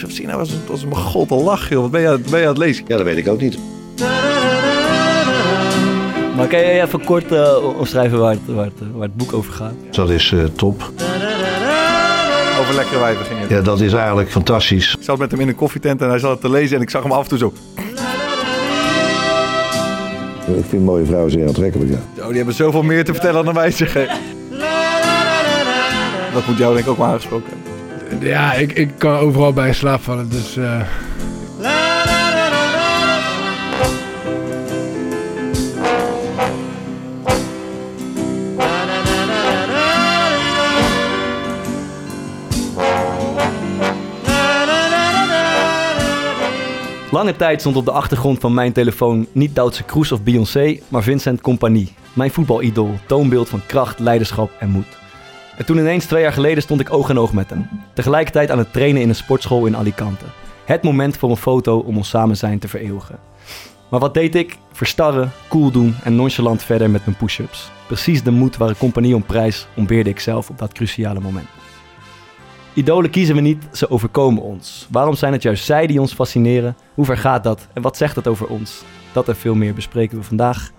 wat je zien, nou was, was een god al lach, joh. Wat ben je, aan- ben je aan het lezen? Ja, dat weet ik ook niet. Maar kan je even kort eh, omschrijven waar het, waar, het, waar het boek over gaat? Dat is eh, top. Over lekkere wijven ging het. Ja, dat is eigenlijk fantastisch. Ik zat met hem in een koffietent en hij zat het te lezen en ik zag hem af en toe zo. Ik vind mooie vrouwen zeer aantrekkelijk, ja. Oh, die hebben zoveel meer te vertellen dan wij zeggen. Dat moet jou denk ik ook maar aangesproken hebben. Ja, ik, ik kan overal bij in slaap vallen, dus... eh, Lange tijd stond op de achtergrond van mijn telefoon niet Duitse Kroes of Beyoncé, maar Vincent Compagnie. Mijn voetbalidool, toonbeeld van kracht, leiderschap en moed. En toen ineens twee jaar geleden stond ik oog in oog met hem. Tegelijkertijd aan het trainen in een sportschool in Alicante. Het moment voor een foto om ons samen zijn te vereeuwigen. Maar wat deed ik? Verstarren, cool doen en nonchalant verder met mijn push-ups. Precies de moed waar een compagnie om prijs ontbeerde ik zelf op dat cruciale moment. Idolen kiezen we niet, ze overkomen ons. Waarom zijn het juist zij die ons fascineren? Hoe ver gaat dat? En wat zegt dat over ons? Dat en veel meer bespreken we vandaag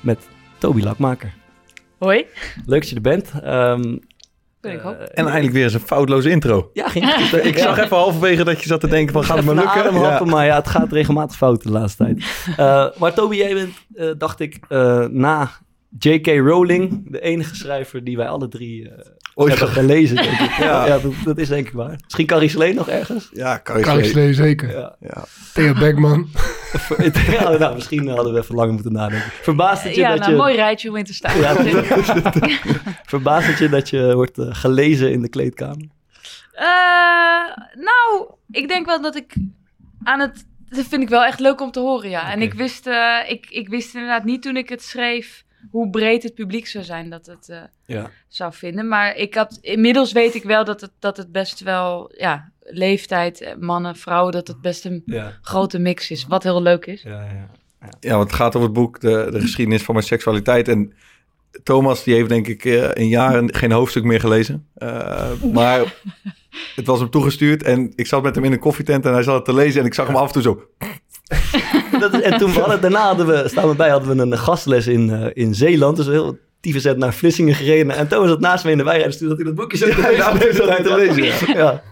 met Toby Lakmaker. Hoi. Leuk dat je er bent. Ehm, Ben ik ook. eh, En eigenlijk weer eens een foutloze intro. ja. Ik zag even halverwege dat je zat te denken van gaat het me lukken? Ja. maar ja, het gaat regelmatig fout de laatste tijd. Eh, maar Toby, jij bent, eh, dacht ik, eh, na J.K. Rowling, de enige schrijver die wij alle drie eh, Ooit hebben gelezen. Denk ik. Ja. ja, dat, dat is denk ik waar. Misschien Carrie Slee nog ergens? Ja. Slee zeker. Ja. Ja. Theo Beckman. ja, nou, misschien hadden we even langer moeten nadenken. Verbaast het je Ja, dat nou, je... mooi rijtje om in te staan. Ja, Verbaast het je dat je wordt eh, gelezen in de kleedkamer? Eh, nou, ik denk wel dat ik aan het... Dat vind ik wel echt leuk om te horen, ja. En ik wist, eh, ik, ik wist inderdaad niet toen ik het schreef... hoe breed het publiek zou zijn dat het eh, Ja. zou vinden. Maar ik had, inmiddels weet ik wel dat het, dat het best wel... Ja, leeftijd, eh, mannen, vrouwen... dat het best een Ja, grote mix is. Wat heel leuk is. ja, ja. Ja, want het gaat over het boek, de, de geschiedenis van mijn seksualiteit. En Thomas, die heeft denk ik eh, in jaren geen hoofdstuk meer gelezen. Eh, maar het was hem toegestuurd en ik zat met hem in een koffietent en hij zat het te lezen. En ik zag hem af en toe zo. Dat is, en toen we hadden, daarna hadden we, staan we bij, hadden we een gastles in, eh, in Zeeland. Dus heel tyfus naar Vlissingen gereden. En Thomas zat naast me in de wei. En toen hij dat boekje zo te lezen. ja, hij te lezen, Ja. ja.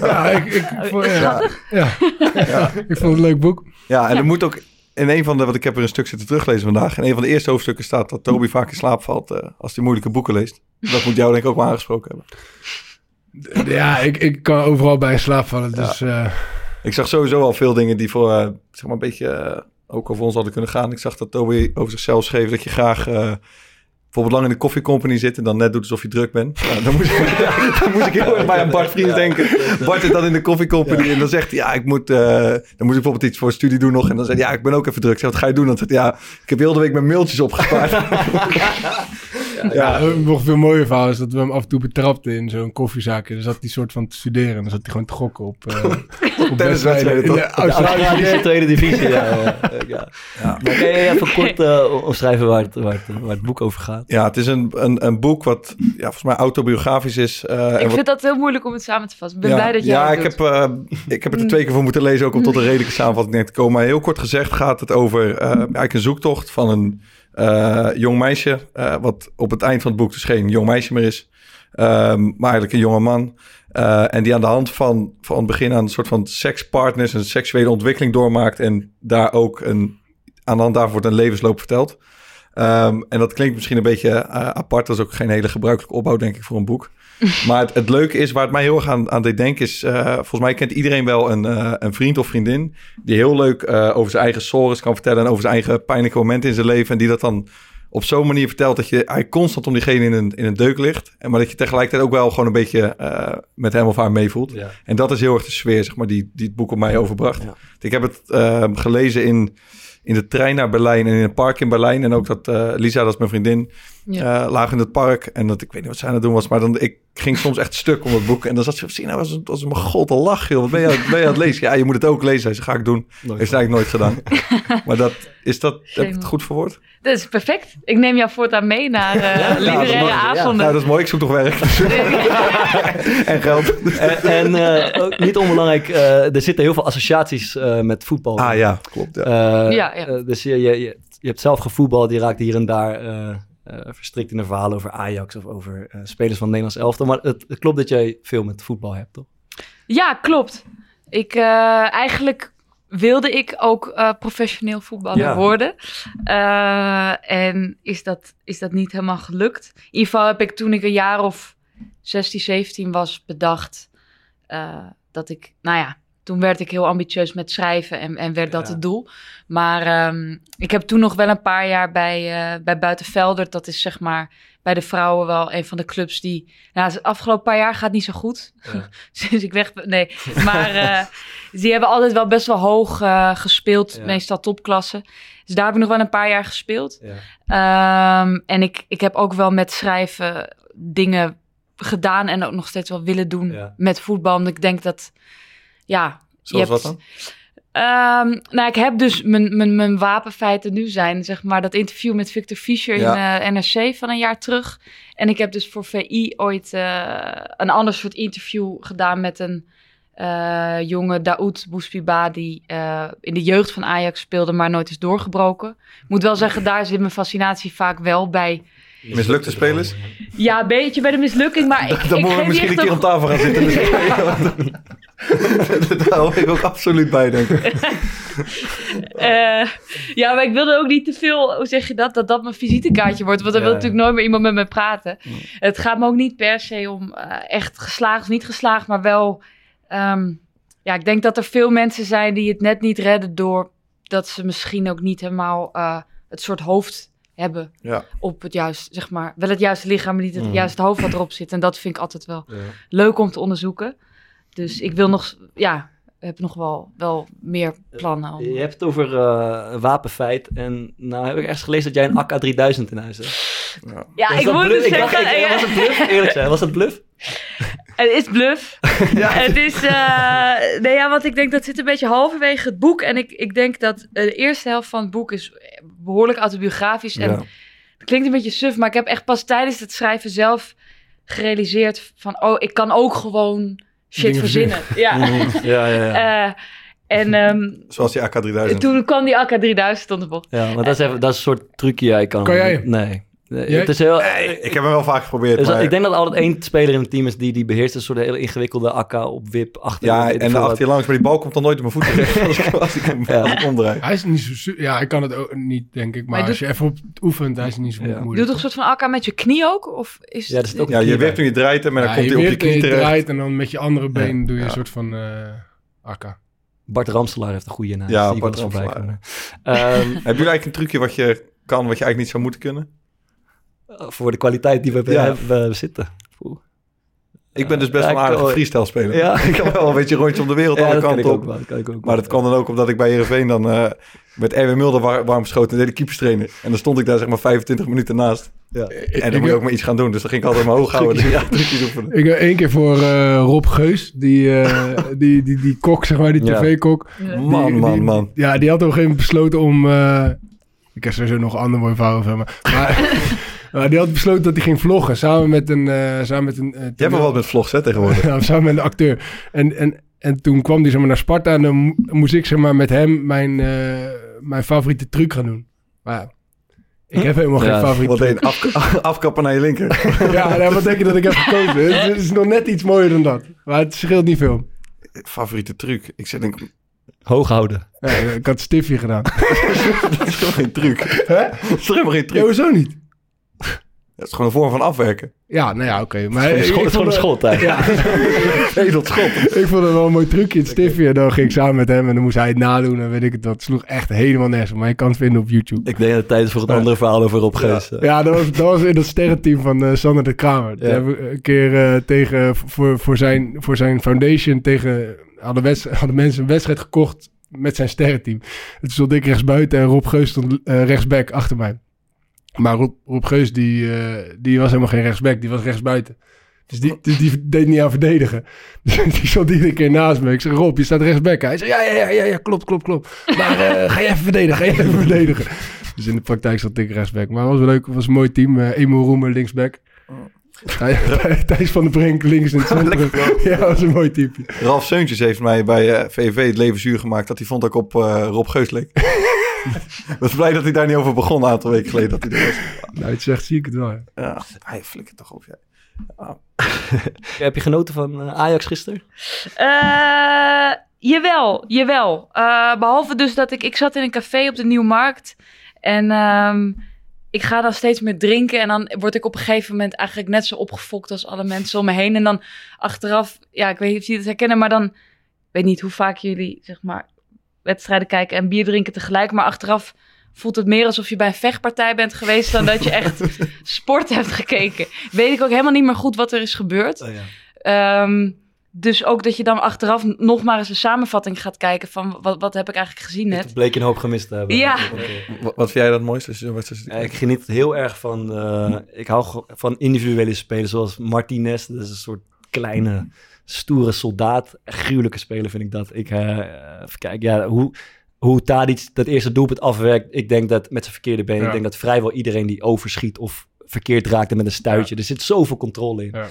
Ja, ik, ik, vond, ja, ja. Ja, ik vond het een leuk boek. Ja, en er moet ook in een van de, want ik heb er een stuk zitten teruglezen vandaag. In een van de eerste hoofdstukken staat dat Toby vaak in slaap valt eh, als hij moeilijke boeken leest. Dat moet jou denk ik ook wel aangesproken hebben. Ja, ik, ik kan overal bij in slaap vallen, dus... eh, Ik zag sowieso al veel dingen die voor, zeg maar, een beetje eh, ook over ons hadden kunnen gaan. Ik zag dat Toby over zichzelf schreef dat je graag eh, bijvoorbeeld lang in de koffiecompany zit en dan net doet alsof je druk bent. Nou, dan, moest ik, dan moest ik heel erg bij aan Bart Vriend denken. Bart is dan in de koffiecompany en dan zegt hij, ja, ik moet, eh, dan moet ik bijvoorbeeld iets voor studie doen nog. En dan zegt hij, ja, ik ben ook even druk. Ik zeg, wat ga je doen? Dan zegt hij, ja, ik heb heel de week mijn mailtjes opgespaard. ja, nog veel mooier verhaal is dat we hem af en toe betrapten in zo'n koffiezaakje. Dan zat hij soort van te studeren en dan zat hij gewoon te gokken op, eh op wedstrijden. In de Australische tweede divisie, ja. ja, ja. Maar kan je even kort eh, omschrijven waar het, waar, het, waar het boek over gaat? ja, het is een, een, een boek wat ja, volgens mij autobiografisch is. eh, en Ik wat- vind dat heel moeilijk om het samen te vatten. Ik ben ja, blij dat jij Ja, het ik doet. heb, ik heb het er twee keer voor moeten lezen, ook om tot een redelijke samenvatting te komen. Maar heel kort gezegd gaat het over eh, eigenlijk een zoektocht van een eh, jong meisje. eh, wat op het eind van het boek dus geen jong meisje meer is. ehm, maar eigenlijk een jonge man. Eh, en die aan de hand van, van het begin aan een soort van sekspartners, een seksuele ontwikkeling doormaakt. En daar ook een, aan de hand daarvoor wordt een levensloop verteld. Ehm, en dat klinkt misschien een beetje apart. Dat is ook geen hele gebruikelijke opbouw, denk ik, voor een boek. Maar het, het leuke is, waar het mij heel erg aan, aan deed denken, is... eh, volgens mij kent iedereen wel een, eh, een vriend of vriendin... die heel leuk eh, over zijn eigen sores kan vertellen... en over zijn eigen pijnlijke momenten in zijn leven... en die dat dan op zo'n manier vertelt... dat je eigenlijk constant om diegene in een, in een deuk ligt... En maar dat je tegelijkertijd ook wel gewoon een beetje met hem of haar meevoelt. Ja. En dat is heel erg de sfeer, zeg maar, die, die het boek op mij overbracht. Ja. Ik heb het gelezen in in de trein naar Berlijn en in een park in Berlijn. En ook dat eh, Lisa, dat is mijn vriendin, Ja. eh, lagen in het park. En dat, ik weet niet wat zij aan het doen was, maar dan, ik ging soms echt stuk om het boek. En dan zat ze, zie nou, was, was mijn god een lach, joh. Wat ben je, aan- ben je aan het lezen? Ja, je moet het ook lezen. Hij zei, ga ik doen. Nooit Heeft ze eigenlijk nooit gedaan. maar dat, is dat, heb ik het goed verwoord? Dat is perfect. Ik neem jou voortaan mee naar eh, Ja, is literaire avonden. Nou, dat is mooi. Ik zoek toch werk. en geld. En, en eh, ook niet onbelangrijk, eh, er zitten heel veel associaties eh, met voetbal. Ah ja, klopt. Ja. Ja, ja. dus je, je, je, je hebt zelf gevoetbald, je raakt hier en daar verstrikt in een verhaal over Ajax of over eh, spelers van het Nederlands elftal. Maar het, het klopt dat jij veel met voetbal hebt, toch? Ja, klopt. Ik, eh, eigenlijk wilde ik ook eh, professioneel voetballer Ja. worden. Eh, en is dat, is dat niet helemaal gelukt. In ieder geval heb ik toen ik een jaar of 16, 17 was bedacht eh, dat ik, nou ja, toen werd ik heel ambitieus met schrijven en, en werd dat Ja. het doel. Maar ehm, ik heb toen nog wel een paar jaar bij, uh, bij Buitenveldert, dat is zeg maar bij de vrouwen wel een van de clubs die, nou, de afgelopen paar jaar gaat niet zo goed. Ja. Sinds ik weg nee. Maar uh, die hebben altijd wel best wel hoog uh, gespeeld, ja. meestal topklasse. Dus daar heb ik nog wel een paar jaar gespeeld. Um, en ik, ik heb ook wel met schrijven dingen gedaan en ook nog steeds wel willen doen met voetbal. Omdat ik denk dat, ja... Zoals wat dan? Um, nou, ik heb dus mijn, mijn, mijn wapenfeiten nu zijn, zeg maar, dat interview met Victor Fischer ja. in uh, NRC van een jaar terug. En ik heb dus voor VI ooit uh, een ander soort interview gedaan met een uh, jonge Daoud Bouspiba die in de jeugd van Ajax speelde, maar nooit is doorgebroken. Ik moet wel zeggen, daar zit mijn fascinatie vaak wel bij. Mislukte spelers? Ja, een beetje bij de mislukking, maar ik, Dan ik moeten we misschien een keer aan tafel gaan zitten. Daar hou ik ook absoluut bij, denk ik. uh, ja, maar ik wilde ook niet te veel, hoe zeg je dat, dat dat mijn visitekaartje wordt. Want dan ja, wil natuurlijk nooit meer iemand met me praten. Het gaat me ook niet per se om uh, echt geslaagd of niet geslaagd, maar wel... Um, ja, ik denk dat er veel mensen zijn die het net niet redden door dat ze misschien ook niet helemaal uh, het soort hoofd hebben ja. op het juiste, zeg maar, wel het juiste lichaam, maar niet het mm. juiste hoofd wat erop zit. En dat vind ik altijd wel ja. leuk om te onderzoeken. Dus ik wil nog, ja, heb nog wel, wel meer plannen. Om... Je hebt het over uh, wapenfeit. En nou heb ik ergens gelezen dat jij een AK 3000 in huis hebt. Ja, ja ik moet het zeggen. Ik, ik, was het bluff? Eerlijk zijn, was het bluff? Het is bluff. ja. Het is, uh, nee ja, want ik denk dat zit een beetje halverwege het boek. En ik, ik denk dat de eerste helft van het boek is behoorlijk autobiografisch. En ja. het klinkt een beetje suf, maar ik heb echt pas tijdens het schrijven zelf gerealiseerd van, oh, ik kan ook gewoon shit Dingen verzinnen. Ja. ja, ja, ja. Uh, en, um, Zoals die AK-3000. Toen kwam die AK-3000 op de bocht. Ja, maar dat is, even, dat is een soort trucje. Ja, ik kan, kan jij? Nee. Nee het is heel, nee, ik heb hem wel vaak geprobeerd. Dus maar... Ik denk dat er altijd één speler in het team is die, die beheerst een soort hele ingewikkelde AK op wip achter. Ja, en achter je langs, maar die bal komt dan nooit op mijn voeten terecht als ik, als ik hem ja. omdraai. Hij is niet zo... Ja, ik kan het ook niet, denk ik. Maar, maar als doet, je even op oefent, hij is niet zo ja. moeilijk. Doe toch een soort van AK met je knie ook? Of is ja, dat is ook ja je wipt toen je draait en dan ja, komt hij op je knie je terecht. draait en dan met je andere been doe je een soort van uh, AK. Bart Ramselaar heeft een goede naam. Ja, Bart Ramselaar. Um, Hebben jullie eigenlijk een trucje wat je kan, wat je eigenlijk niet zou moeten kunnen? Voor de kwaliteit die we ja. hebben zitten. Oeh. Ik ben dus best wel een aardige freestyle speler. Ja. ik kan wel een beetje rondje om de wereld ja, alle kanten kan op. Ik ook wel, dat kan ik ook maar dat kwam dan ook omdat ik bij Heerenveen dan uh, met Erwin Mulder war, warm geschoten en deed de keeperstrainer. En dan stond ik daar zeg maar 25 minuten naast. Ja. En dan moet je ook maar iets gaan doen. Dus dan ging ik altijd mijn hoog houden. ja, ik heb één keer voor uh, Rob Geus, die, uh, die, die, die kok, zeg maar, die ja. tv-kok. Ja. Man, man, die, man. Ja, die had op een gegeven moment besloten om... Uh, ik heb sowieso nog een ander mooi verhaal over maar, maar Uh, die had besloten dat hij ging vloggen samen met een... Uh, samen met een uh, Je hebt wel wat met vlogs, hè, tegenwoordig? ja, samen met een acteur. En, en, en toen kwam hij zeg maar, naar Sparta en dan moest ik zeg maar, met hem mijn, mijn favoriete truc gaan doen. Maar ja, ik heb helemaal ja, geen favoriete truc. Wat af, afkappen naar je linker. ja, nou, wat denk je dat ik heb gekozen? Het is nog net iets mooier dan dat. Maar het scheelt niet veel. Favoriete truc? Ik zeg denk... Hoog houden. Ja, ik had stiffje gedaan. dat is toch geen truc? Hè? Dat is toch helemaal geen truc? Ja, hoezo niet? Dat is gewoon een vorm van afwerken. Ja, nou ja, oké. Okay. Maar het is gewoon, een schot eigenlijk. Ja. nee, dat schot. ik vond het wel een mooi trucje, het stiffje. En dan ging ik samen met hem en dan moest hij het nadoen. En weet ik het, dat sloeg echt helemaal nergens. Maar je kan het vinden op YouTube. Ik denk dat het tijd is voor het andere verhaal over Rob Geus. Ja, ja dat, was, dat was in dat sterrenteam van uh, Sander de Kramer. Ja. Die hebben een keer uh, tegen, voor, voor, zijn, voor zijn foundation tegen... Hadden, mensen een wedstrijd gekocht met zijn sterrenteam. Het stond ik rechtsbuiten en Rob Geus stond eh, rechtsback achter mij. Maar Rob, Geus, die, eh, die was helemaal geen rechtsback, die was rechtsbuiten. Dus die, die deed niet aan verdedigen. Die stond iedere keer naast me. Ik zeg, Rob, je staat rechtsback. Hij zei, ja, ja, ja, ja, ja klopt, klopt, klopt. Maar eh, ga je even verdedigen, ga je even verdedigen. Dus in de praktijk zat ik rechtsback. Maar het was wel leuk, het was een mooi team. Uh, Emo Roemer linksback. Thij- Thijs van der Brink links in het centrum. Ja, dat was een mooi type. Ralf Seuntjes heeft mij bij eh, VV het leven zuur gemaakt dat hij vond dat ik op eh, Rob Geus leek. Ik was blij dat hij daar niet over begon een aantal weken geleden. Dat hij er was. Nou, het zegt, zie ik het wel. ja. Ja, hij flikkert toch op. Ja. Heb je genoten van eh, Ajax gisteren? Eh, jawel, jawel. Eh, behalve dus dat ik... Ik zat in een café op de Nieuwmarkt. En ehm, ik ga dan steeds meer drinken. En dan word ik op een gegeven moment eigenlijk net zo opgefokt als alle mensen om me heen. En dan achteraf... Ja, ik weet niet of jullie het herkennen, maar dan... Weet niet hoe vaak jullie, zeg maar, wedstrijden kijken en bier drinken tegelijk. Maar achteraf voelt het meer alsof je bij een vechtpartij bent geweest... dan dat je echt sport hebt gekeken. Weet ik ook helemaal niet meer goed wat er is gebeurd. Oh, ja. Ehm, dus ook dat je dan achteraf nog maar eens een samenvatting gaat kijken van wat, wat heb ik eigenlijk gezien net. Het bleek je een hoop gemist te hebben. Ja. Wat, wat vind jij dat het mooiste? ziet? Ja, ik geniet heel erg van. eh, ik hou van individuele spelers zoals Martinez. Dat is een soort kleine, stoere soldaat. Gruwelijke speler vind ik dat. Ik, eh, even kijken, ja, hoe, hoe Tadic dat eerste doelpunt afwerkt. Ik denk dat met zijn verkeerde been. Ja. Ik denk dat vrijwel iedereen die overschiet of verkeerd raakte met een stuitje. Er zit zoveel controle in. Ja.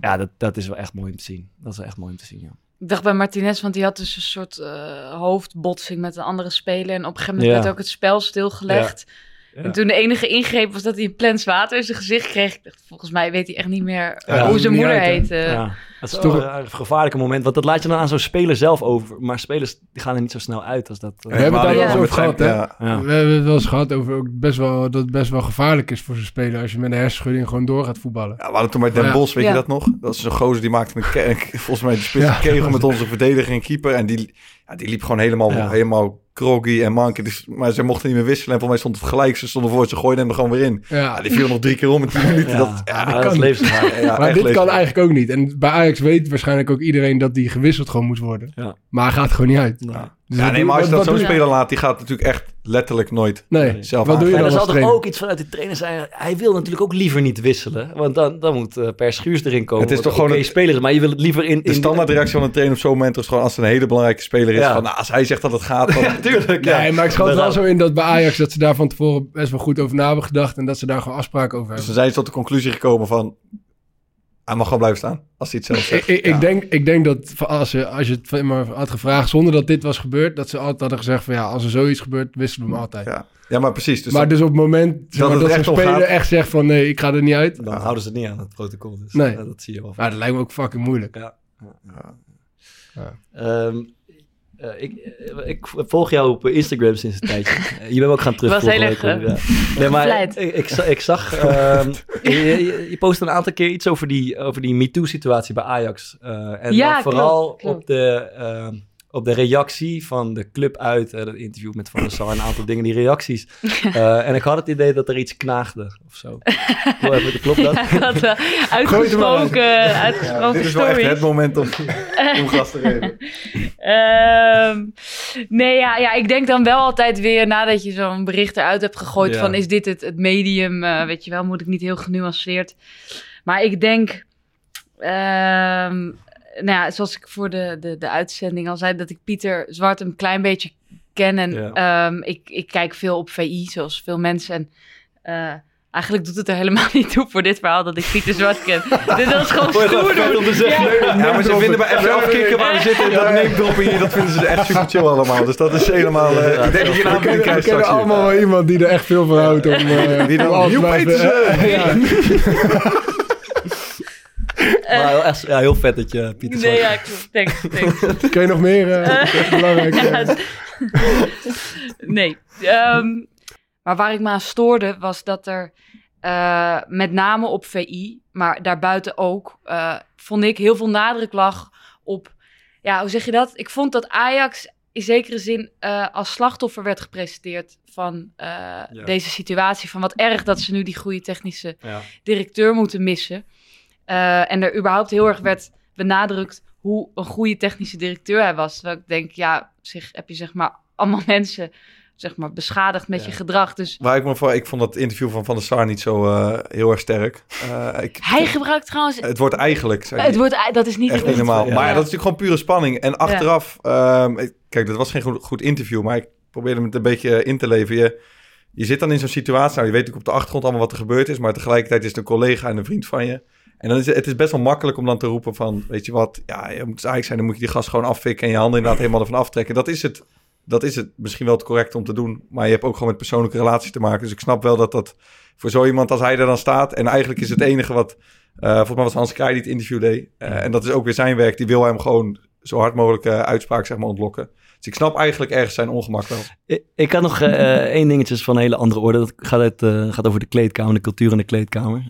Ja, dat, dat is wel echt mooi om te zien. Dat is wel echt mooi om te zien, ja. Ik dacht bij Martinez, want die had dus een soort eh, hoofdbotsing met een andere speler. En op een gegeven moment Ja. werd ook het spel stilgelegd. Ja. En toen de enige ingreep was dat hij een plens water in zijn gezicht kreeg. Ik dacht, volgens mij weet hij echt niet meer Ja, hoe zijn moeder uit, hè? heet. eh. Ja, dat is toch- toch een gevaarlijke moment. Want dat laat je dan aan zo'n speler zelf over. Maar spelers die gaan er niet zo snel uit als dat. eh, We hebben het daar Ja. wel eens over gehad, hè? Ja. ja. We hebben het wel eens gehad over ook best wel, dat het best wel gevaarlijk is voor zo'n speler als je met een hersenschudding gewoon door gaat voetballen. Ja, we hadden toen bij Den Ja. Bosch, weet Ja. je dat nog? Dat is zo'n gozer die maakte een ke- volgens mij de spits Ja, een kegel met onze verdediger en keeper. En die, ja, die liep gewoon helemaal, Ja. helemaal groggy en manke. Dus, maar ze mochten niet meer wisselen. En voor mij stond het gelijk. Ze stonden voor, ze gooiden hem er gewoon weer in. Ja, Ja, die viel nog drie keer om in tien minuten. Ja, Dat, ja, dat, kan maar echt dit kan eigenlijk ook niet. En bij Ajax weet waarschijnlijk ook iedereen dat die gewisseld gewoon moet worden. Ja. Maar hij gaat gewoon niet uit. Dus Ja, nee, maar als je dat zo'n speler laat, die gaat natuurlijk echt letterlijk nooit. Nee, zelf wat doe je En dan er als zal toch trainer? ook iets vanuit de trainer zijn. Hij wil natuurlijk ook liever niet wisselen. Want dan, dan moet eh, Per Schuurs erin komen. Het is toch een gewoon het- speler is. Maar je wil het liever in... De in standaardreactie van een trainer op zo'n moment is gewoon als het een hele belangrijke speler is. Ja. Van, nou, als hij zegt dat het gaat, dan... Natuurlijk, Nee, maar ik schat wel zo in dat bij Ajax dat ze daar van tevoren best wel goed over na hebben gedacht en dat ze daar gewoon afspraken over Dus hebben. dan zijn ze tot de conclusie gekomen van... Hij mag gewoon blijven staan, als hij het zelf zegt. ik, Ja. ik, denk, ik denk dat als je, als je het me had gevraagd zonder dat dit was gebeurd, dat ze altijd hadden gezegd van ja, als er zoiets gebeurt, wisselen we hem altijd. Ja. ja, maar precies. Dus maar dat- dus op het moment zeg Dat maar, zo'n om speler gaat. echt zegt van nee, ik ga er niet uit. Dan houden ze het niet aan het protocol. Dus Nee. ja, dat zie je wel. Maar dat lijkt me ook fucking moeilijk. Ja. Ja. Eh, ik, eh, ik volg jou op Instagram sinds een tijdje. Eh, je bent ook gaan terugvolgen. Was heel erg, ja. Nee, maar ik, ik, za- ik zag... ehm, je, je, je postte een aantal keer iets over die, over die MeToo-situatie bij Ajax. Eh, en Ja, vooral klopt, klopt. Op, de, ehm, op de reactie van de club uit. eh, dat interview met Van der Sar een aantal dingen, die reacties. Eh, en ik had het idee dat er iets knaagde of zo. Even, klopt dat? Hij had eh, het uitgesproken, uitgesproken dit is wel echt het moment om, om gas te geven. Ehm, nee, ja, ja, ik denk dan wel altijd weer nadat je zo'n bericht eruit hebt gegooid Ja. van is dit het, het medium, eh, weet je wel, moet ik niet heel genuanceerd. Maar ik denk, ehm, nou ja, zoals ik voor de, de, de uitzending al zei, dat ik Pieter Zwart een klein beetje ken. En Ja. ehm, ik, ik kijk veel op VI, zoals veel mensen. En eh, eigenlijk doet het er helemaal niet toe voor dit verhaal dat ik Pieter Zwart ken. dit is gewoon stoer doen. om te zeggen. Ja. Ja, maar ze vinden bij FC afkicken waar we zitten, dat neemdroppen hier, dat vinden ze echt super chill allemaal. Dus dat is helemaal... eh, ik denk dat je een straks allemaal wel iemand die er echt veel van houdt om... eh, Wie dan? even- Petersen! Ja. Maar heel, echt, ja, heel vet dat je Pieter Nee, ja, klopt. Thanks, thanks. Ken je nog meer eh, belangrijk? Ja, eh, d- nee. Ehm, maar waar ik me aan stoorde was dat er eh, met name op VI, maar daarbuiten ook, eh, vond ik heel veel nadruk lag op, ja, hoe zeg je dat? Ik vond dat Ajax in zekere zin eh, als slachtoffer werd gepresenteerd van eh, Ja. deze situatie. Van wat erg dat ze nu die goede technische Ja. directeur moeten missen. Eh, en er überhaupt heel erg werd benadrukt hoe een goede technische directeur hij was. Terwijl ik denk, ja, zich, heb je zeg maar allemaal mensen zeg maar beschadigd met je gedrag. Dus Waar ik me voor, ik vond dat interview van Van der Sar niet zo eh, heel erg sterk. Eh, ik, hij gebruikt trouwens... het wordt eigenlijk, zei Het wordt, dat is niet echt niet normaal. ja. Maar ja, dat is natuurlijk gewoon pure spanning. En achteraf, ehm, kijk, dat was geen goed, goed interview, maar ik probeerde het een beetje in te leven. Je, je zit dan in zo'n situatie, nou, je weet natuurlijk op de achtergrond allemaal wat er gebeurd is, maar tegelijkertijd is het een collega en een vriend van je. En dan is het, het is best wel makkelijk om dan te roepen van, weet je wat, ja, je moet eigenlijk zijn, dan moet je die gast gewoon afvikken en je handen inderdaad helemaal ervan aftrekken. Dat is het. Dat is het misschien wel het correct om te doen. Maar je hebt ook gewoon met persoonlijke relaties te maken. Dus ik snap wel dat dat voor zo iemand als hij er dan staat. En eigenlijk is het enige wat. eh volgens mij was Hans Kraaij die het interview deed. Eh, En dat is ook weer zijn werk. Die wil hem gewoon zo hard mogelijk eh, uitspraak zeg maar, ontlokken. Dus ik snap eigenlijk ergens zijn ongemak wel. Ik, ik had nog eh, één dingetje van een hele andere orde. Dat gaat, uit, eh, gaat over de kleedkamer, de cultuur in de kleedkamer.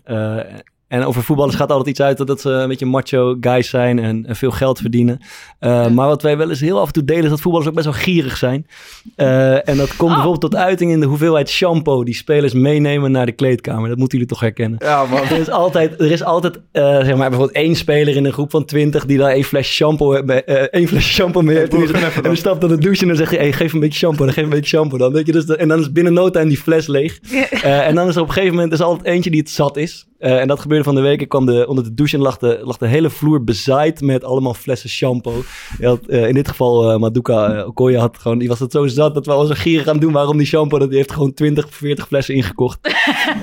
En over voetballers gaat altijd iets uit dat ze een beetje macho guys zijn en, en veel geld verdienen. Eh, Maar wat wij wel eens heel af en toe delen is dat voetballers ook best wel gierig zijn. Eh, en dat komt Oh. bijvoorbeeld tot uiting in de hoeveelheid shampoo die spelers meenemen naar de kleedkamer. Dat moeten jullie toch herkennen. Ja, man. Er is altijd, er is altijd eh, zeg maar bijvoorbeeld één speler in een groep van twintig die daar één flesje shampoo, heeft- eh, één flesje shampoo mee heeft. En en dan. stapt aan de douche en dan zegt hij, hey, geef een beetje shampoo, dan geef een beetje shampoo dan. Weet je, dus de- en dan is binnen no time die fles leeg. Eh, en dan is er op een gegeven moment is altijd eentje die het zat is. Eh, en dat gebeurde van de week. Ik kwam de, onder de douche en lag de, lag de hele vloer bezaaid met allemaal flessen shampoo. Je had, eh, in dit geval eh, Maduka uh, Okoye had gewoon, die was het zo zat dat we al zo gierig aan doen waarom die shampoo, dat die heeft gewoon 20, 40 flessen ingekocht.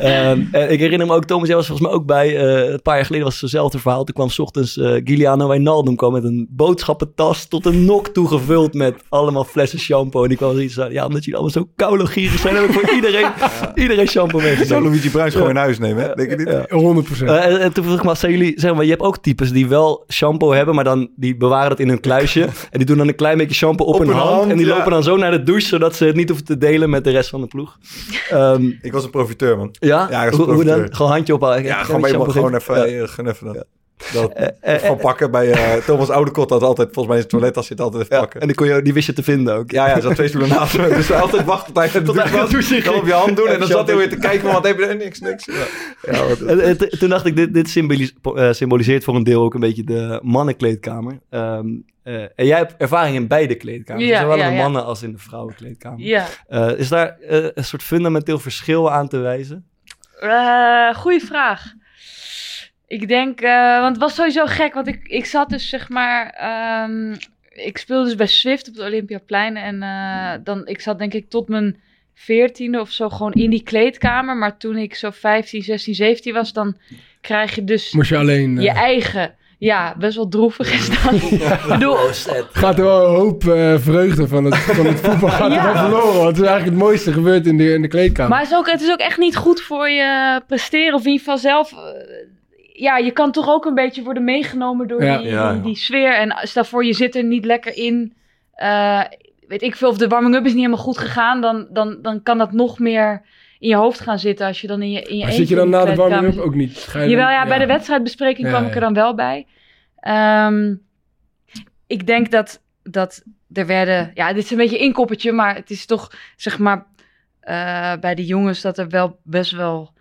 Ehm, en ik herinner me ook, Thomas, jij was volgens mij ook bij, eh, een paar jaar geleden was het hetzelfde verhaal. Toen kwam 's ochtends eh Giuliano Wijnaldum kwam met een boodschappentas tot een nok toegevuld met allemaal flessen shampoo. En die kwam zoiets van, ja, omdat jullie allemaal zo koude gierig zijn, heb ik voor iedereen, iedereen shampoo Zou meegenomen. Luigi Bruins gewoon in huis nemen, hè? Denk je niet? Ja. 100 Eh, en, en toen vroeg ik me, zijn jullie, zeg maar, je hebt ook types die wel shampoo hebben, maar dan die bewaren dat in hun kluisje. en die doen dan een klein beetje shampoo op, Op hun hand. hand, en die ja. lopen dan zo naar de douche, zodat ze het niet hoeven te delen met de rest van de ploeg. Ehm, Ik was een profiteur, man. ja? Ja, dat is hoe, hoe dan? profiteur. Gewoon handje ophalen. Ja, Klein gewoon, shampoo gewoon even, Ja. eh, gewoon even dan. Dat, eh, gewoon pakken bij eh, Thomas Oudekot. Dat altijd, volgens mij in het toilet, als je het altijd even Ja, pakken. en die, kon je, die wist je te vinden ook. Ja, ja, er zat twee stoelen naast me. Dus altijd wachten tot hij douche Dan op je hand doen. En dan zat hij weer te kijken, van, wat heb je er? Niks, niks. Ja. Ja, En, toen dacht ik, dit, dit symbolis- eh, symboliseert voor een deel ook een beetje de mannenkleedkamer. Ehm, eh, en jij hebt ervaring in beide kleedkamers, Ja, zowel ja, in de ja. mannen als in de vrouwenkleedkamer. Ja. Eh, is daar eh, een soort fundamenteel verschil aan te wijzen? Eh goeie vraag. Ik denk, eh, want het was sowieso gek, want ik, ik zat dus zeg maar, ehm, ik speelde dus bij Swift op het Olympiaplein en eh, dan, ik zat denk ik tot mijn veertiende of zo gewoon in die kleedkamer, maar toen ik zo 15, 16, 17 was, dan krijg je dus Moest je alleen... eh, je eigen, ja, best wel droevig is dat. Ik bedoel, gaat er wel een hoop eh, vreugde van het, van het voetbal gaat Ja. er wel verloren. Want het is eigenlijk het mooiste gebeurd in de, in de kleedkamer. Maar het is, ook, het is ook echt niet goed voor je presteren. Of in ieder geval zelf. Ja, je kan toch ook een beetje worden meegenomen door Ja. die, Ja, die, sfeer. En stel voor, je zit er niet lekker in. eh, weet ik veel, of de warming-up is niet helemaal goed gegaan. Dan, dan, dan kan dat nog meer in je hoofd gaan zitten. Als je dan in je, in je maar zit je dan na de warming-up ook niet? Ga je Jawel, dan- ja, bij de wedstrijdbespreking Ja, kwam ik er dan wel bij. Ehm, ik denk dat, dat er werden... Ja, dit is een beetje een inkoppertje, maar het is toch, zeg maar... eh, bij de jongens dat er wel best wel...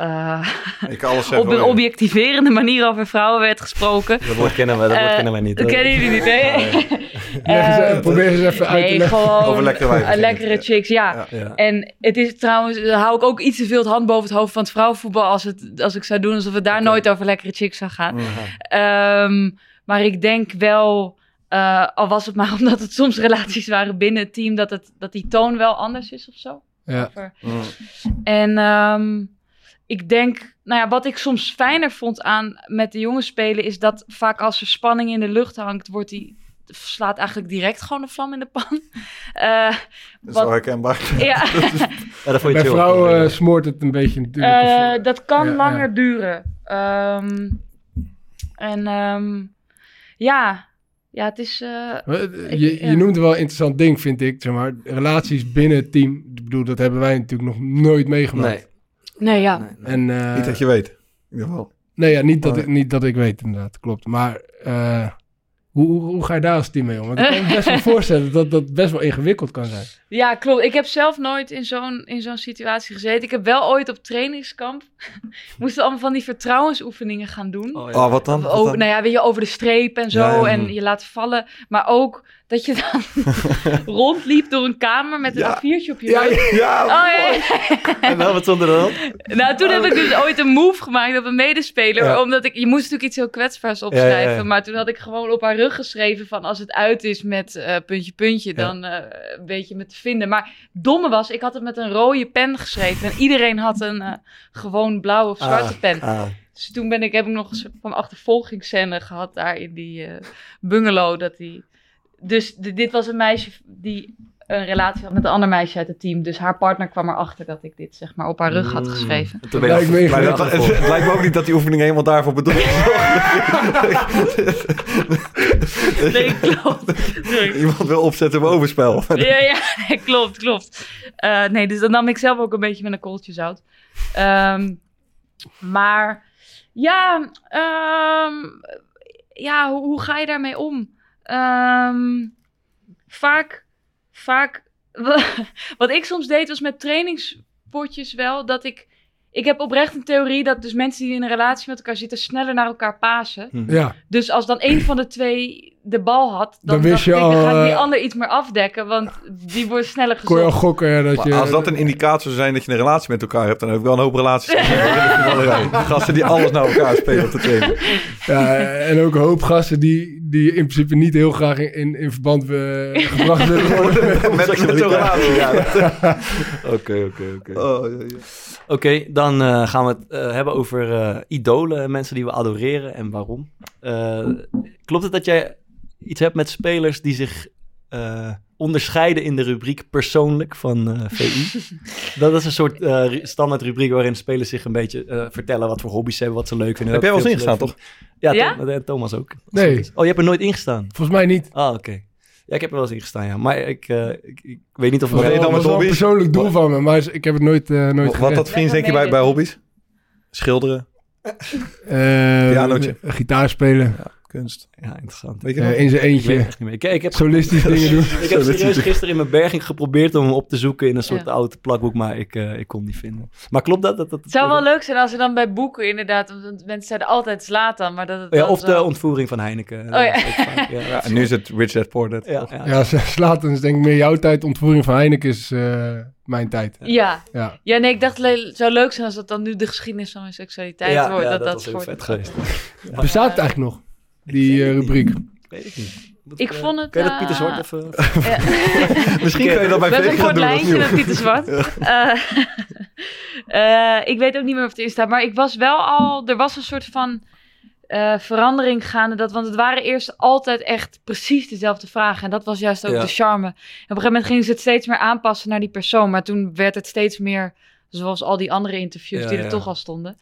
eh, Ik alles zeggen. op een objectiverende manier over vrouwen werd gesproken. Dat woord kennen wij, dat woord Eh, kennen wij niet. Dat kennen jullie niet, hè? Eh, eh, probeer eens even uit te nee, leggen. gewoon Over lekkere wijven lekkere chicks, ja. Ja. Ja. En het is trouwens, hou ik ook iets te veel het hand boven het hoofd van het vrouwenvoetbal als, het, als ik zou doen alsof het daar nooit over lekkere chicks zou gaan. Ehm, maar ik denk wel, eh, al was het maar omdat het soms relaties waren binnen het team, dat, het, dat die toon wel anders is of zo. Ja. Over- Mhm. En ehm, ik denk, nou ja, wat ik soms fijner vond aan met de jongens spelen, is dat vaak als er spanning in de lucht hangt, wordt die slaat eigenlijk direct gewoon de vlam in de pan. Eh, Dat is Wat- wel herkenbaar. ja. Ja, dat vond je Bij vrouwen eh, smoort het een beetje natuurlijk. Eh, Of- dat kan Ja, langer ja. duren. Ehm, en ehm, ja, ja, het is. je, ja. je noemt wel een interessant ding, vind ik. Zeg maar, relaties binnen het team. Ik bedoel, dat hebben wij natuurlijk nog nooit meegemaakt. Nee. ja. nee, nee. En, eh, Niet dat je weet. In ieder geval. Nee, ja, niet, dat ik, niet dat ik weet, inderdaad. Klopt. Maar eh, Hoe, hoe, hoe ga je daar als team mee om? Want ik kan me best wel voorstellen dat dat best wel ingewikkeld kan zijn. Ja, klopt. Ik heb zelf nooit in zo'n, in zo'n situatie gezeten. Ik heb wel ooit op trainingskamp... moesten allemaal van die vertrouwensoefeningen gaan doen. Oh, Oh, wat dan? Wat Over, dan? nou ja, weet je, over de streep en zo. Ja, ja. En je laat vallen. Maar ook dat je dan rondliep door een kamer met een Ja. A4'tje op je Ja, rug. ja. Oh, ja. En wel wat zonder dat? Nou, toen heb ik dus ooit een move gemaakt op een medespeler. Ja. Omdat ik, je moest natuurlijk iets heel kwetsbaars opschrijven. Ja, ja, ja. Maar toen had ik gewoon op haar rug geschreven van als het uit is met eh, puntje, puntje, dan eh, weet je me te vinden. Maar domme was, ik had het met een rode pen geschreven. En iedereen had een eh, gewoon blauwe of zwarte pen. Ah, Dus toen ben ik, heb ik nog een soort van achtervolgingsscène gehad daar in die eh, bungalow. Dat die... Dus dit was een meisje die een relatie had met een ander meisje uit het team. Dus haar partner kwam erachter dat ik dit zeg maar op haar rug had Mm. geschreven. Lijkt me Maar dat, het, lijkt me ook niet dat die oefening helemaal daarvoor bedoeld is. Nee, klopt. Iemand wil opzetten bij overspel. Ja, ja, nee, klopt, klopt. Eh, nee, dus dan nam ik zelf ook een beetje met een kooltje zout. Ehm, maar ja, ehm, ja hoe, hoe ga je daarmee om? Ehm, vaak, vaak, wat ik soms deed was met trainingspotjes wel, dat ik, ik heb oprecht een theorie dat dus mensen die in een relatie met elkaar zitten sneller naar elkaar pasen. Ja, Dus als dan een van de twee de bal had, dan, Dan wist je ik, dan al, gaat die eh, ander iets meer afdekken, want die wordt sneller kon je al gezocht. gokken ja, dat Maar je... als dat een indicator zou zijn dat je een relatie met elkaar hebt, dan heb ik wel een hoop relaties. Gasten die alles naar elkaar spelen op de training. Ja, en ook een hoop gasten die, die in principe niet heel graag in, in, in verband eh, gebracht willen worden. met- Met, met zo'n relatie. Ja. Oké, oké, oké. Oh, ja, ja. Oké, dan eh, gaan we het eh, hebben over eh, idolen, mensen die we adoreren en waarom. Eh, klopt het dat jij iets hebt met spelers die zich eh, onderscheiden in de rubriek persoonlijk van eh, VI? dat is een soort eh, ru- standaard rubriek waarin spelers zich een beetje eh, vertellen wat voor hobby's ze hebben, wat ze leuk vinden. Heb jij wel eens ingestaan, vinden. Ja, Ja? Thomas ook. Nee. Oh, je hebt er nooit ingestaan? Volgens mij niet. Ah, oké. Ja, ik heb er wel eens ingestaan, ja. Maar ik, eh, ik, ik weet niet of... Wat met dat was wel een persoonlijk doel van me, maar ik heb het nooit, eh nooit Wat gered. dat vriend denk je bij, bij hobby's? Schilderen, Eh, Pianootje. Gitaar spelen. Kunst. Ja, interessant. Weet je in zijn Ik weet eentje. het echt niet meer. Ik, ik heb Solistisch dingen doen. Ik heb serieus gisteren in mijn berging geprobeerd om hem op te zoeken in een soort Ja. oud plakboek, maar ik, eh, ik kon niet vinden. Maar klopt dat? dat, dat Het zou wel leuk zijn als er dan bij boeken inderdaad, want mensen zeiden altijd Zlatan, maar dat het Ja, dan of de ontvoering van Heineken. Oh ja. Ja. Ja, en nu is het Rich Dad Poor Dad. Ja, ja. Is denk ik meer jouw tijd. Ontvoering van Heineken is eh, mijn tijd. Ja. Ja. ja, nee, ik dacht het zou leuk zijn als dat dan nu de geschiedenis van mijn seksualiteit Ja, wordt. ja, dat dat dat, was heel vet geweest. Bestaat het eigenlijk nog? Die weet eh, het niet. rubriek. Weet ik niet. Moet Ik eh, vond het, Kun je dat eh, Pieter Zwart even... Ja. Misschien kun je dat bij We hebben Vegas een kort doen. of lijntje met Pieter Zwart. Eh, eh, ik weet ook niet meer of het in staat. Maar ik was wel al... Er was een soort van eh, verandering gaande. Dat, want het waren eerst altijd echt precies dezelfde vragen. En dat was juist ook Ja. de charme. En op een gegeven moment gingen ze het steeds meer aanpassen naar die persoon. Maar toen werd het steeds meer... Zoals al die andere interviews Ja, die er ja. toch al stonden.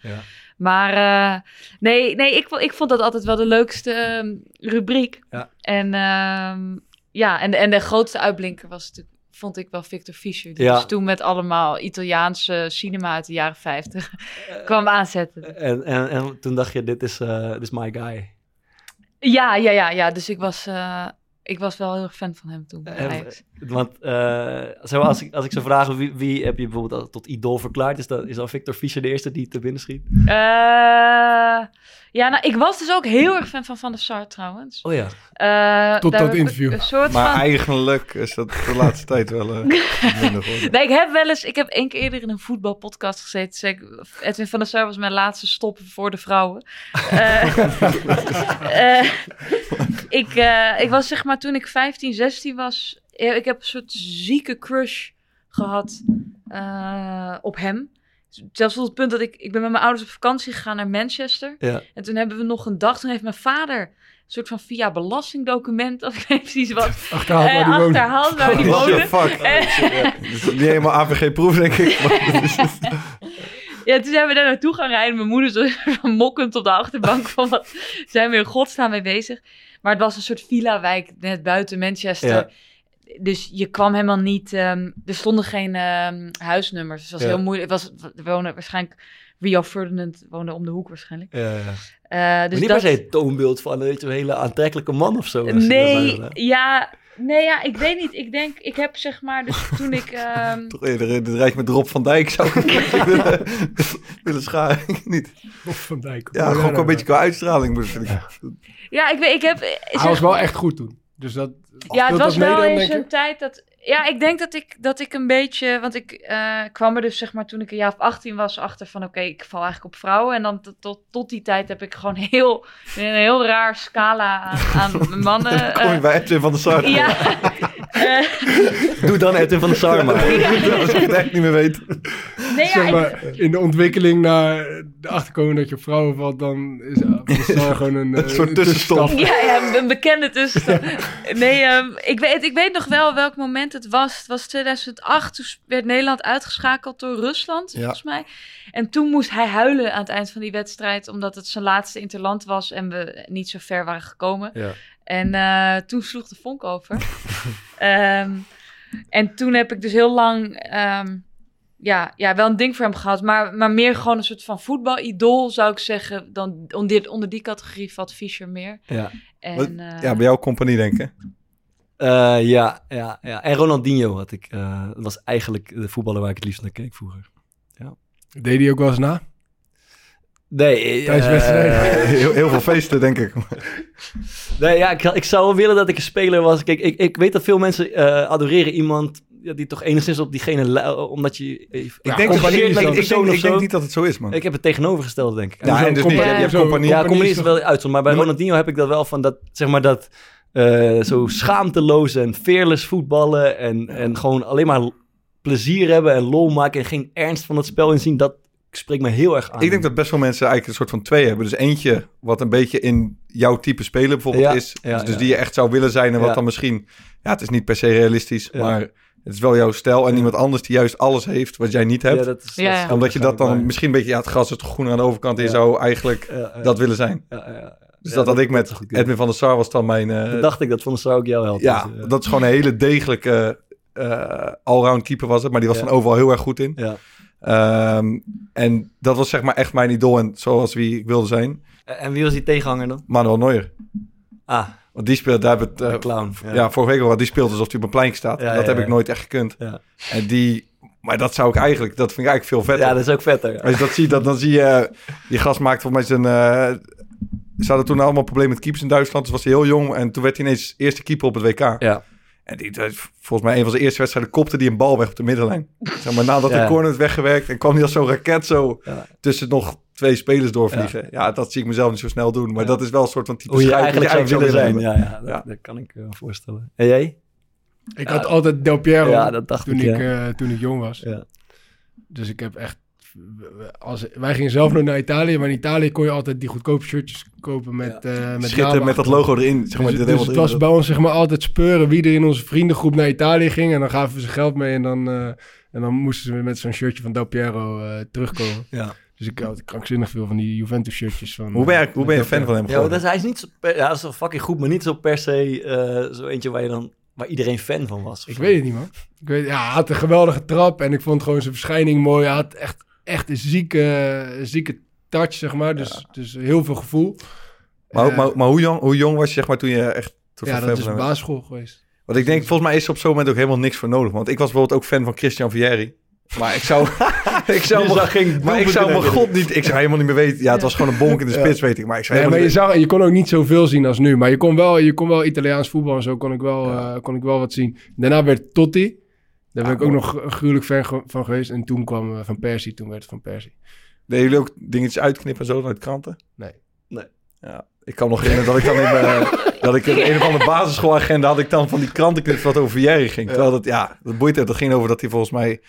Maar eh, nee, nee ik, ik vond dat altijd wel de leukste ehm, rubriek. Ja. En ehm, ja, en, en de grootste uitblinker was natuurlijk, vond ik wel Victor Fischer. Die Ja. dus toen met allemaal Italiaanse cinema uit de jaren 50 kwam aanzetten. En, en, en toen dacht je, dit is, eh, dit is my guy. Ja, ja, ja, ja. Dus ik was, eh, ik was wel heel erg fan van hem toen. bij. Want eh, zo, als, ik, als ik zou vragen, wie, wie heb je bijvoorbeeld al tot idool verklaard? Is, dat, is dan Victor Fischer de eerste die te binnen schiet? Eh, ja, nou, ik was dus ook heel erg fan van Van der Sar trouwens. Oh ja. Eh, Tot dat interview. Een soort Maar van... eigenlijk is dat de laatste tijd wel eh, geworden. Nee, ik heb wel eens, ik heb één keer eerder in een voetbalpodcast gezeten. Ik, Edwin van der Sar was mijn laatste stop voor de vrouwen. Eh, eh, ik, eh, ik was zeg maar toen ik 15, 16 was. Ik heb een soort zieke crush gehad eh, op hem. Zelfs tot het punt dat ik, ik ben met mijn ouders op vakantie gegaan naar Manchester. Ja. En toen hebben we nog een dag, toen heeft mijn vader een soort van via belastingdocument, of ik weet niet precies wat, Achterhaald waar eh, die woont. achterhaald waar die Oh, woonde. shit, fuck. Is niet helemaal AVG-proef, denk ik. Ja, toen zijn we daar naartoe gaan rijden. Mijn moeder zo van mokkend op de achterbank van wat zijn we in godsnaam mee bezig. Maar het was een soort villa-wijk net buiten Manchester. Ja. Dus je kwam helemaal niet... ehm, er stonden geen ehm, huisnummers. Dus het was Ja. heel moeilijk. Het was, er wonen waarschijnlijk Rio Ferdinand woonde om de hoek waarschijnlijk. Ja, ja. Eh, Maar dus niet dat... per se het toonbeeld van weet je, een hele aantrekkelijke man of zo. Nee, ja, nee, ja, ik weet niet. Ik denk, ik heb zeg maar, dus toen ik... ehm, Toch eerder het rijdt met Rob van Dijk zou ik willen, willen scharen. niet. Of Van Dijk. Ja, gewoon een beetje qua uitstraling. ja, ik weet, ik heb... Hij zeg- was wel echt goed toen. Dus dat... Ja, het was wel je? zijn tijd dat... Ja, ik denk dat ik, dat ik een beetje... Want ik eh, kwam er dus zeg maar toen ik een jaar of 18 was achter van... Oké, ik val eigenlijk op vrouwen. En dan tot, tot, die tijd heb ik gewoon heel... Een heel raar scala aan, aan mannen. Kom je eh, bij Edwin van der Sar. ja. Eh, Doe dan Edwin van der Sar maar. Als ik het echt niet meer weet. nee, ja, Zeg ik- maar, in de ontwikkeling naar de achterkomen dat je op vrouwen valt, dan is is daar gewoon een, Een eh, soort tussenstop. tussenstap. Ja, ja, een bekende tussenstap. Nee, ehm, ik, weet, ik weet nog wel welk moment het was. Het was 2008, toen werd Nederland uitgeschakeld door Rusland, Ja. volgens mij. En toen moest hij huilen aan het eind van die wedstrijd, omdat het zijn laatste interland was en we niet zo ver waren gekomen. Ja. En eh, toen sloeg de vonk over. Ehm, en toen heb ik dus heel lang ehm, ja, ja, wel een ding voor hem gehad. Maar, maar meer gewoon een soort van voetbalidool, zou ik zeggen. Dan onder, onder die categorie valt Fischer meer. Ja. En, Wat- eh, Ja, bij jouw compagnie denken. Eh, ja, ja, ja. En Ronaldinho had ik. eh, dat was eigenlijk de voetballer waar ik het liefst naar keek vroeger. Deed hij ook wel eens na? Nee, Tijdens eh. Heel, heel veel feesten, denk ik. Nee, ja, ik, ik zou wel willen dat ik een speler was. Kijk, ik, ik weet dat veel mensen eh, adoreren iemand ja, die toch enigszins op diegene... omdat je... Ja, Ik denk, is ik, ik, persoon denk, of ik denk niet dat het zo is, man. Ik heb het tegenovergestelde, denk ik. ja, en dus niet. Je hebt compagnie. Ja, Compagnie is wel uitzond. Maar bij Ronaldinho heb ik dat wel van dat, zeg maar dat, eh, zo schaamteloos en fearless voetballen en, en gewoon alleen maar plezier hebben en lol maken en geen ernst van het spel inzien, dat spreekt me heel erg aan. Ik denk dat best wel mensen eigenlijk een soort van twee hebben. Dus eentje wat een beetje in jouw type spelen bijvoorbeeld Ja, is. ja, dus dus ja. die je echt zou willen zijn en wat Ja. dan misschien... Ja, het is niet per se realistisch, Ja. maar het is wel jouw stijl. En Ja. iemand anders die juist alles heeft wat jij niet hebt. Ja, dat is, Ja, ja. is omdat je dat dan misschien een beetje... Ja, het gras is toch groener aan de overkant. Ja. zou eigenlijk waar. Ja, ja, dat willen zijn. ja, ja, ja. Dus Ja, dat had ik met is Edwin van der Sar was dan mijn... eh, Dat dacht ik, dat Van der Sar ook jou helpt. ja, Dus, eh, dat is gewoon een hele degelijke eh allround keeper was het. Maar die was Ja. van overal heel erg goed in. Ja. Ehm, en dat was zeg maar echt mijn idool en zoals wie ik wilde zijn. En wie was die tegenhanger dan? Manuel Neuer. Ah, Want die speelt, daar hebben we het, de eh, clown. ja. vorige week al die speelt alsof hij op een plein staat. Ja, dat ja, heb ja. ik nooit echt gekund. Ja. En die, maar dat zou ik eigenlijk, dat vind ik eigenlijk veel vetter. ja, dat is ook vetter. Als je dat ziet, dat, dan zie je, die gast maakte volgens mij zijn, eh, ze hadden toen allemaal problemen met keepers in Duitsland. Dus was hij heel jong en toen werd hij ineens eerste keeper op het WK. Ja. En die, volgens mij een van zijn eerste wedstrijden kopte die een bal weg op de middenlijn. Zeg maar nadat Ja. de corner werd weggewerkt en kwam hij als zo'n raket zo Ja. tussen nog twee spelers doorvliegen. Ja. dat zie ik mezelf niet zo snel doen. Maar Ja. dat is wel een soort van type Hoe je eigenlijk zou willen zijn. Ja, ja, dat, Ja. dat kan ik me voorstellen. En jij? Ik had altijd Del Piero Ja, dat dacht toen, ik, ik, ja. eh, toen ik jong was. Ja. Dus ik heb echt... Als, wij gingen zelf nog naar Italië, maar in Italië kon je altijd die goedkope shirtjes kopen met, Ja. eh met met dat logo erin. Zeg maar, dus dus helemaal het was bij ons zeg maar altijd speuren wie er in onze vriendengroep naar Italië ging. En dan gaven we ze geld mee en dan, eh, en dan moesten ze met zo'n shirtje van Del Piero eh, terugkomen. Ja. Dus ik had krankzinnig veel van die Juventus shirtjes. Van, Hoe ben je, hoe ben je fan van hem Ja, dat is, hij is niet zo per, ja, dat is wel fucking goed, maar niet zo per se eh, zo eentje waar je dan waar iedereen fan van was. Ik zo. weet het niet, man. Ik weet, ja, hij had een geweldige trap en ik vond gewoon zijn verschijning mooi. Hij had echt, echt een zieke, zieke touch, zeg maar. Dus, dus heel veel gevoel. Maar, Eh, maar, maar hoe, jong, hoe jong was je zeg maar, toen je echt... Toen ja, dat is basisschool geweest. Want ik denk, volgens mij is er op zo'n moment ook helemaal niks voor nodig. Want ik was bijvoorbeeld ook fan van Christian Vieri. Maar ik zou... ik zou zag geen maar ik zou mijn god niet... Ik zou helemaal niet meer weten... Ja, het was gewoon een bonk in de Ja. spits, weet ik. Maar ik zou Nee, maar je, zag, je kon ook niet zoveel zien als nu. Maar je kon wel, je kon wel Italiaans voetbal en zo kon ik wel, eh, kon ik wel wat zien. Daarna werd Totti. Daar ben ik ook mooi. nog gruwelijk ge- van geweest. En toen kwam eh, Van Persie. Toen werd het Van Persie. Deden jullie ook dingetjes uitknippen en zo uit kranten? Nee. Nee. Ja, ik kan nog herinneren dat ik dan in mijn... dat ik in een of andere basisschoolagenda had ik dan van die krantenknips wat over Vieri ging. Terwijl dat, ja, dat boeit het. Dat ging over dat hij volgens mij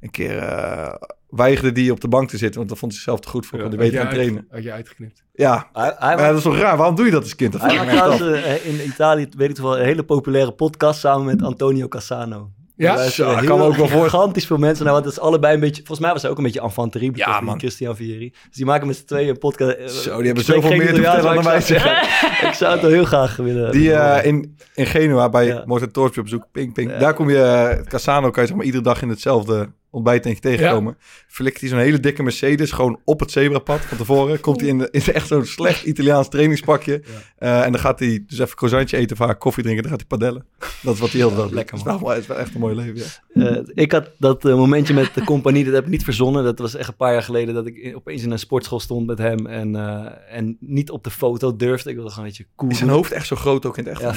een keer eh, weigerde die op de bank te zitten. Want dat vond hij zichzelf te goed voor. Ja, want hij Had gaan trainen. Had je uitgeknipt. Ja, Hij, hij, maar dat is toch raar? Waarom doe je dat als kind? Dat hij maakt trouwens eh, in Italië, weet ik toch wel, een hele populaire podcast samen met Antonio Cassano. Ja? Daar Zo, zijn ik kan me ook wel voor- gigantisch veel mensen naar, want het is allebei een beetje, volgens mij was hij ook een beetje enfant terrible Ja, man. Christian Vieri. Dus die maken met z'n tweeën een podcast. eh, Zo, die hebben zoveel meer te vertellen dan wij ik zou- zeggen. Ik zou het wel heel graag willen. Die eh, in, in Genua bij Ja. Morten Torsby op zoek, ping, ping. Ja. Daar kom je, uh, Cassano kan je zeg maar iedere dag in hetzelfde ontbijt tegenkomen. Flikt hij zo'n hele dikke Mercedes gewoon op het zebrapad van tevoren. Komt hij in, de, in echt zo'n slecht Italiaans trainingspakje. Eh, en dan gaat hij dus even croissantje eten, vaak koffie drinken. Dan gaat hij padellen. Dat is wat hij heel veel lekker, man. Het is wel echt een mooi leven, ja. Uh, ik had dat uh, momentje met de compagnie, dat heb ik niet verzonnen. Dat was echt een paar jaar geleden dat ik opeens in een sportschool stond met hem en, uh, en niet op de foto durfde. Ik wilde gewoon een beetje cool. Is zijn hoofd echt zo groot ook in het echt? Ja,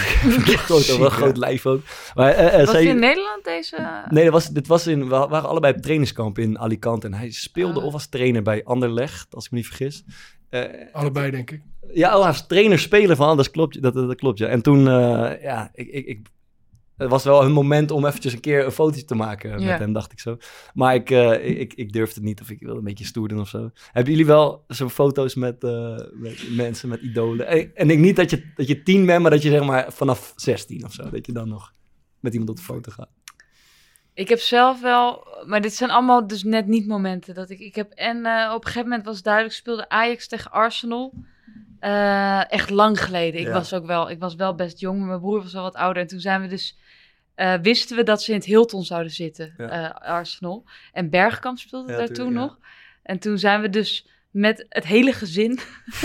groot, wel groot lijf ook. Maar, was hij in Nederland deze? Nee, dat was, dit was in, we waren allebei op trainingskamp in Alicante en hij speelde Ah. of als trainer bij Anderlecht, als ik me niet vergis. Allebei, denk ik. Ja, oh, als trainer spelen van Anders klopt, dat, dat, dat klopt ja. En toen, ja, ik, ik, ik het was wel een moment om eventjes een keer een foto te maken met hem, dacht ik zo. Maar ik, uh, ik, ik durfde het niet of ik wilde een beetje stoer doen of zo. Hebben jullie wel zo'n foto's met, uh, met mensen, met idolen? En, en ik niet dat je, dat je tien bent, maar dat je zeg maar vanaf 16 of zo, dat je dan nog met iemand op de foto gaat. Ik heb zelf wel, maar dit zijn allemaal dus net niet momenten dat ik, ik heb en uh, op een gegeven moment was duidelijk speelde Ajax tegen Arsenal. Uh, echt lang geleden. Ik Ja. was ook wel, ik was wel best jong, maar mijn broer was wel wat ouder. En toen zijn we dus, uh, wisten we dat ze in het Hilton zouden zitten, Ja. Arsenal. En Bergkamp speelde Ja, daar toen nog. En toen zijn we dus met het hele gezin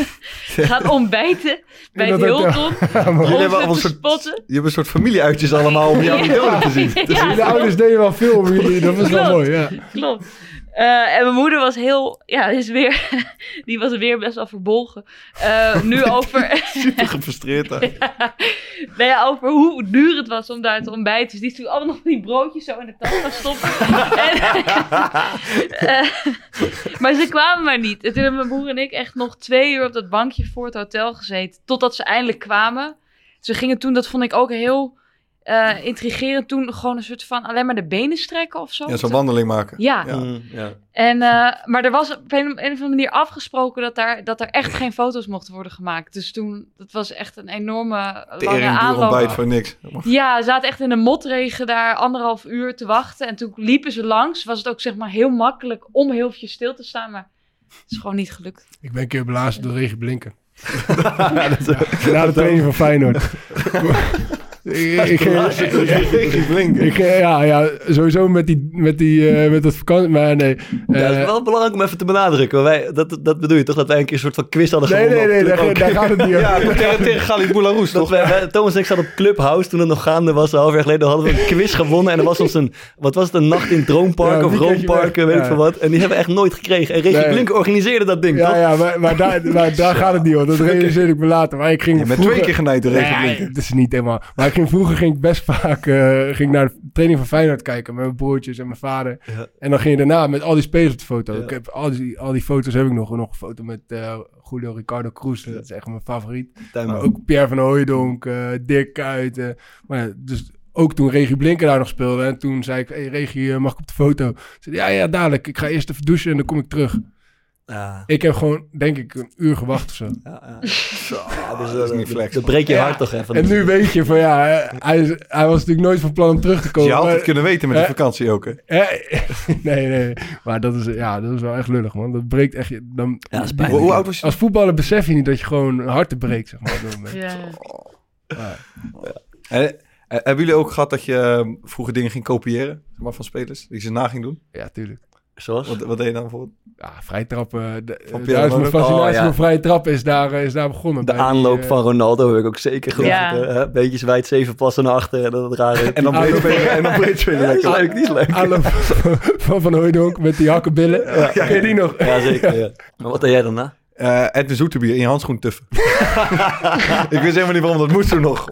gaan ontbijten bij Ja, het Hilton. Jullie om hebben ze allemaal te soort- spotten. Je hebt een soort familieuitjes allemaal om jouw Ja. idolen te zien. Ja. Jullie ouders deden wel veel om jullie. Dat was wel mooi, ja. Klopt. Eh, en mijn moeder was heel, ja, is weer, die was weer best wel verbolgen. Eh, nu over, Super gefrustreerd. hè. nou ja, over hoe duur het was om daar te ontbijten. Dus die is toen allemaal nog die broodjes zo in de tas gaan stoppen. en, eh, maar ze kwamen maar niet. En toen hebben mijn broer en ik echt nog twee uur op dat bankje voor het hotel gezeten. Totdat ze eindelijk kwamen. Ze gingen toen, dat vond ik ook heel eh, intrigerend, toen gewoon een soort van alleen maar de benen strekken of zo. Ja, zo'n wandeling maken. Ja, Ja. Mm, ja. en, eh, maar er was op een, een of andere manier afgesproken dat, daar, dat er echt geen foto's mochten worden gemaakt. Dus toen, dat was echt een enorme lange aanloop. ontbijt voor niks. Ja, ze zaten echt in de motregen daar anderhalf uur te wachten. En toen liepen ze langs. Was het ook zeg maar heel makkelijk om heel eventjes stil te staan. Maar het is gewoon niet gelukt. Ik ben een keer blazen door Regie Blinken. Na de training van Feyenoord. ik, ja, ja, sowieso met, die, met, die, eh, met dat vakantie. Maar nee. Ja, het eh, is wel belangrijk om even te benadrukken. Wij, dat, dat bedoel je toch? Dat wij een keer een soort van quiz hadden nee, gewonnen. nee, nee, op daar, gaat het niet over. Ja, tegen, tegen Galid Boularus, Dat toch? wij, wij- Thomas en ik zaten op Clubhouse toen het nog gaande was, een half jaar geleden. hadden we een quiz gewonnen. En er was ons een, wat was het, een nacht in Droompark Ja, of weg. weet ik veel wat. En die hebben we echt nooit gekregen. En Regie Nee. Blink organiseerde dat ding, Ja, toch? ja, maar, maar, daar, maar daar gaat het niet om. Dat realiseer ik me later. Maar ik ging vroeger- twee keer genaaid door Regie Nee, blinken. dat is niet helemaal. Maar ik ging, vroeger ging ik best vaak eh, ging naar de training van Feyenoord kijken met mijn broertjes en mijn vader. Ja. En dan ging je daarna met al die spelers op de foto. Ja. Ik heb al die, al die foto's heb ik nog. Nog een foto met eh Julio Ricardo Cruz. Dat is echt mijn favoriet. Tuinman. Maar ook Pierre van Hooijdonk, eh Dirk Kuyt. maar dus ook toen Regie Blinken daar nog speelde. En toen zei ik, hey Regie, mag ik op de foto? Ze zei, ja, ja, dadelijk. Ik ga eerst even douchen en dan kom ik terug. Ja. Ik heb gewoon, denk ik, een uur gewacht of zo. Ja, ja. Ja, dus, dat is niet flex, Dat man. breek je Ja. hart toch even. En nu weet je van ja, hij, is- hij was natuurlijk nooit van plan om terug te Dus komen. je had het kunnen weten met de vakantie ook, hè? nee, nee. Maar dat is, ja, dat is wel echt lullig, man. Dat breekt echt... je- Dan, Ja, dat is Hoe, hoe oud was je? als voetballer besef je niet dat je gewoon harten breekt, zeg maar. op dat moment. Ja. Ja. Eh, hebben jullie ook gehad dat je eh, vroeger dingen ging kopiëren zeg maar, van spelers? Die ze na ging doen? ja, tuurlijk. Zoals? Wat, wat deed je dan bijvoorbeeld? Ja, vrije trappen. De, Van de Pierre daar is mijn Van Hooijdonk. fascinatie Oh, ja. voor vrije trappen is daar, eh, is daar begonnen. De bij die, aanloop eh, van Ronaldo heb ik ook zeker gehoord. Ja. hè? Beetje wijd, zeven passen naar achter en dat rare. En dan breed spelen. En dan breed spelen. Ja, die is die is leuk. Aanloop van Van Hooijdonk met die hakkenbillen. Ken je die nog? Ja, zeker. Ja. Maar wat deed jij daarna? Eh Edwin Zoeterbier in je handschoen tuffen. ik wist helemaal niet waarom dat moest toen nog.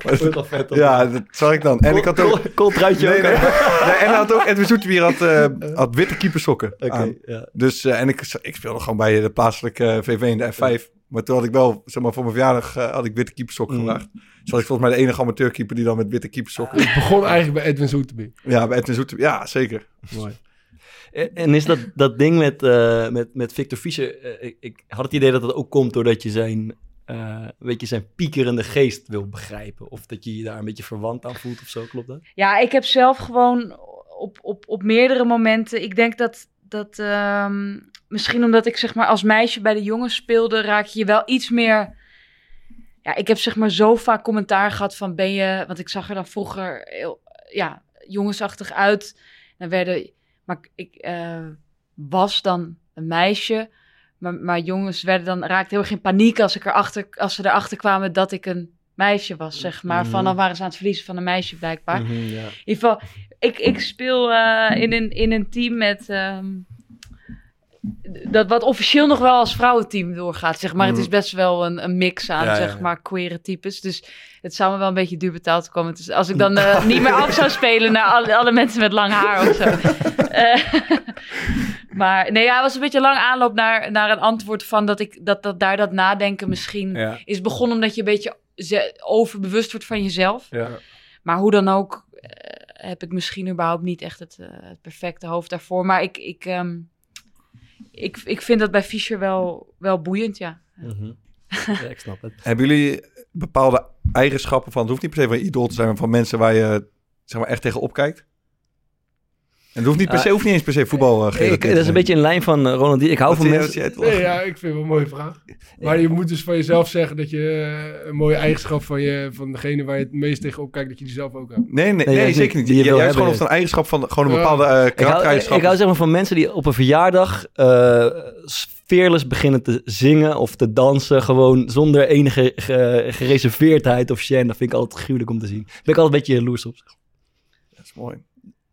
vet. Ja, dat zag ik dan. En ik had ook... Cold truitje Nee, ook. nee, hè? nee, en hij had ook Edwin Zoeterbier had, eh, had witte keepersokken Oké, aan. ja. Dus, eh, en ik, ik speelde gewoon bij de plaatselijke VV in de F5. Maar toen had ik wel, zeg maar, voor mijn verjaardag had ik witte keepersokken Mm. gevraagd. Dus was ik volgens mij de enige amateurkeeper die dan met witte keepersokken... Het begon eigenlijk bij Edwin Zoeterby. Ja, bij Edwin Zoeterbier. Ja, zeker. Mooi. En is dat, dat ding met, eh, met, met Victor Fischer... eh, ik, ik had het idee dat dat ook komt doordat je zijn... eh weet je, zijn piekerende geest wil begrijpen. Of dat je je daar een beetje verwant aan voelt of zo, klopt dat? Ja, ik heb zelf gewoon op, op, op meerdere momenten. Ik denk dat, dat ehm, misschien omdat ik zeg maar als meisje bij de jongens speelde, raak je je wel iets meer. Ja, ik heb zeg maar zo vaak commentaar gehad van ben je, want ik zag er dan vroeger heel, ja, jongensachtig uit. Dan werden maar ik eh, was dan een meisje. Maar, maar jongens werden dan, raakten heel erg in paniek als, ik erachter, als ze erachter kwamen dat ik een meisje was, zeg maar. Mhm. Vanaf waren ze aan het verliezen van een meisje blijkbaar. Mhm. In ieder geval, ik, ik speel eh, in, een, in een team met... ehm, dat wat officieel nog wel als vrouwenteam doorgaat, zeg maar. Het is best wel een, een mix aan, Ja, ja, zeg ja. maar, queere types. Dus het zou me wel een beetje duur betaald komen. Dus als ik dan eh, niet meer af zou spelen naar alle, alle mensen met lang haar of zo. Eh, maar nee, ja, het was een beetje lang aanloop naar, naar een antwoord van dat ik dat, dat daar dat nadenken misschien Ja. is begonnen omdat je een beetje overbewust wordt van jezelf. Ja. Maar hoe dan ook eh, heb ik misschien überhaupt niet echt het, het perfecte hoofd daarvoor. Maar ik, ik, ehm, ik, ik vind dat bij Fischer wel, wel boeiend, ja. Mhm. ja, ik snap het. Hebben jullie bepaalde eigenschappen van... Het hoeft niet per se van idool te zijn... maar van mensen waar je zeg maar, echt tegen opkijkt? En het hoeft, niet per se, Ah, hoeft niet eens per se voetbal uh, Ik, dat is een beetje in lijn van eh, Ronald. Ik hou van mensen... Nee, ja, ik vind het wel een mooie vraag. Maar je moet dus van jezelf zeggen dat je eh, een mooie eigenschap van, je, van degene waar je het meest tegen opkijkt, dat je die zelf ook hebt. Nee, nee, nee, zeker niet. Die je juist gewoon het een eigenschap van... Gewoon een bepaalde eh Ik hou, karaktereigenschap ik hou is. zeg maar van mensen die op een verjaardag eh fearless beginnen te zingen of te dansen. Gewoon zonder enige ge- gereserveerdheid of shame. Dat vind ik altijd gruwelijk om te zien. Daar ben ik altijd een beetje jaloers op. Dat is mooi.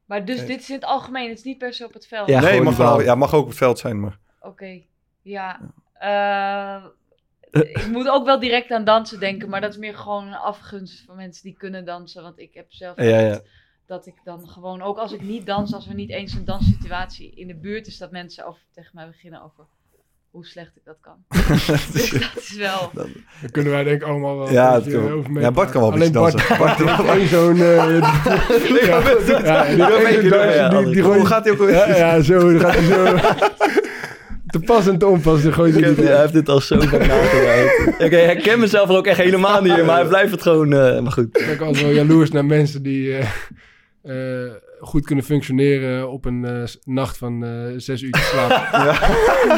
Maar dus Nee. dit is in het algemeen, het is niet per se op het veld. Ja, nee, mag, wel, ja, mag ook op het veld zijn, maar... Oké, ja. Eh, ik moet ook wel direct aan dansen denken, maar dat is meer gewoon een afgunst van mensen die kunnen dansen. Want ik heb zelf Ja, ja. dat ik dan gewoon, ook als ik niet dans, als er niet eens een danssituatie in de buurt is, dat mensen over, tegen mij beginnen over hoe slecht ik dat kan. dus dat is wel... Dan kunnen wij denk ik allemaal wel Ja, beetje kan- over ja, Bart kan wel een Alleen Bart, dansen. Bart heeft zo'n... eh, die Hoe gaat hij ook alweer? Ja, ja, zo. Gaat hij zo... Te pas en te onpas, dan gooit hij hij heeft dit al zo vaak nagedacht. Ik herken mezelf er ook echt helemaal niet in, maar hij blijft het gewoon... eh, maar goed. Ik ben altijd wel jaloers naar mensen die eh, eh, goed kunnen functioneren op een eh, nacht van eh, zes uur slaap.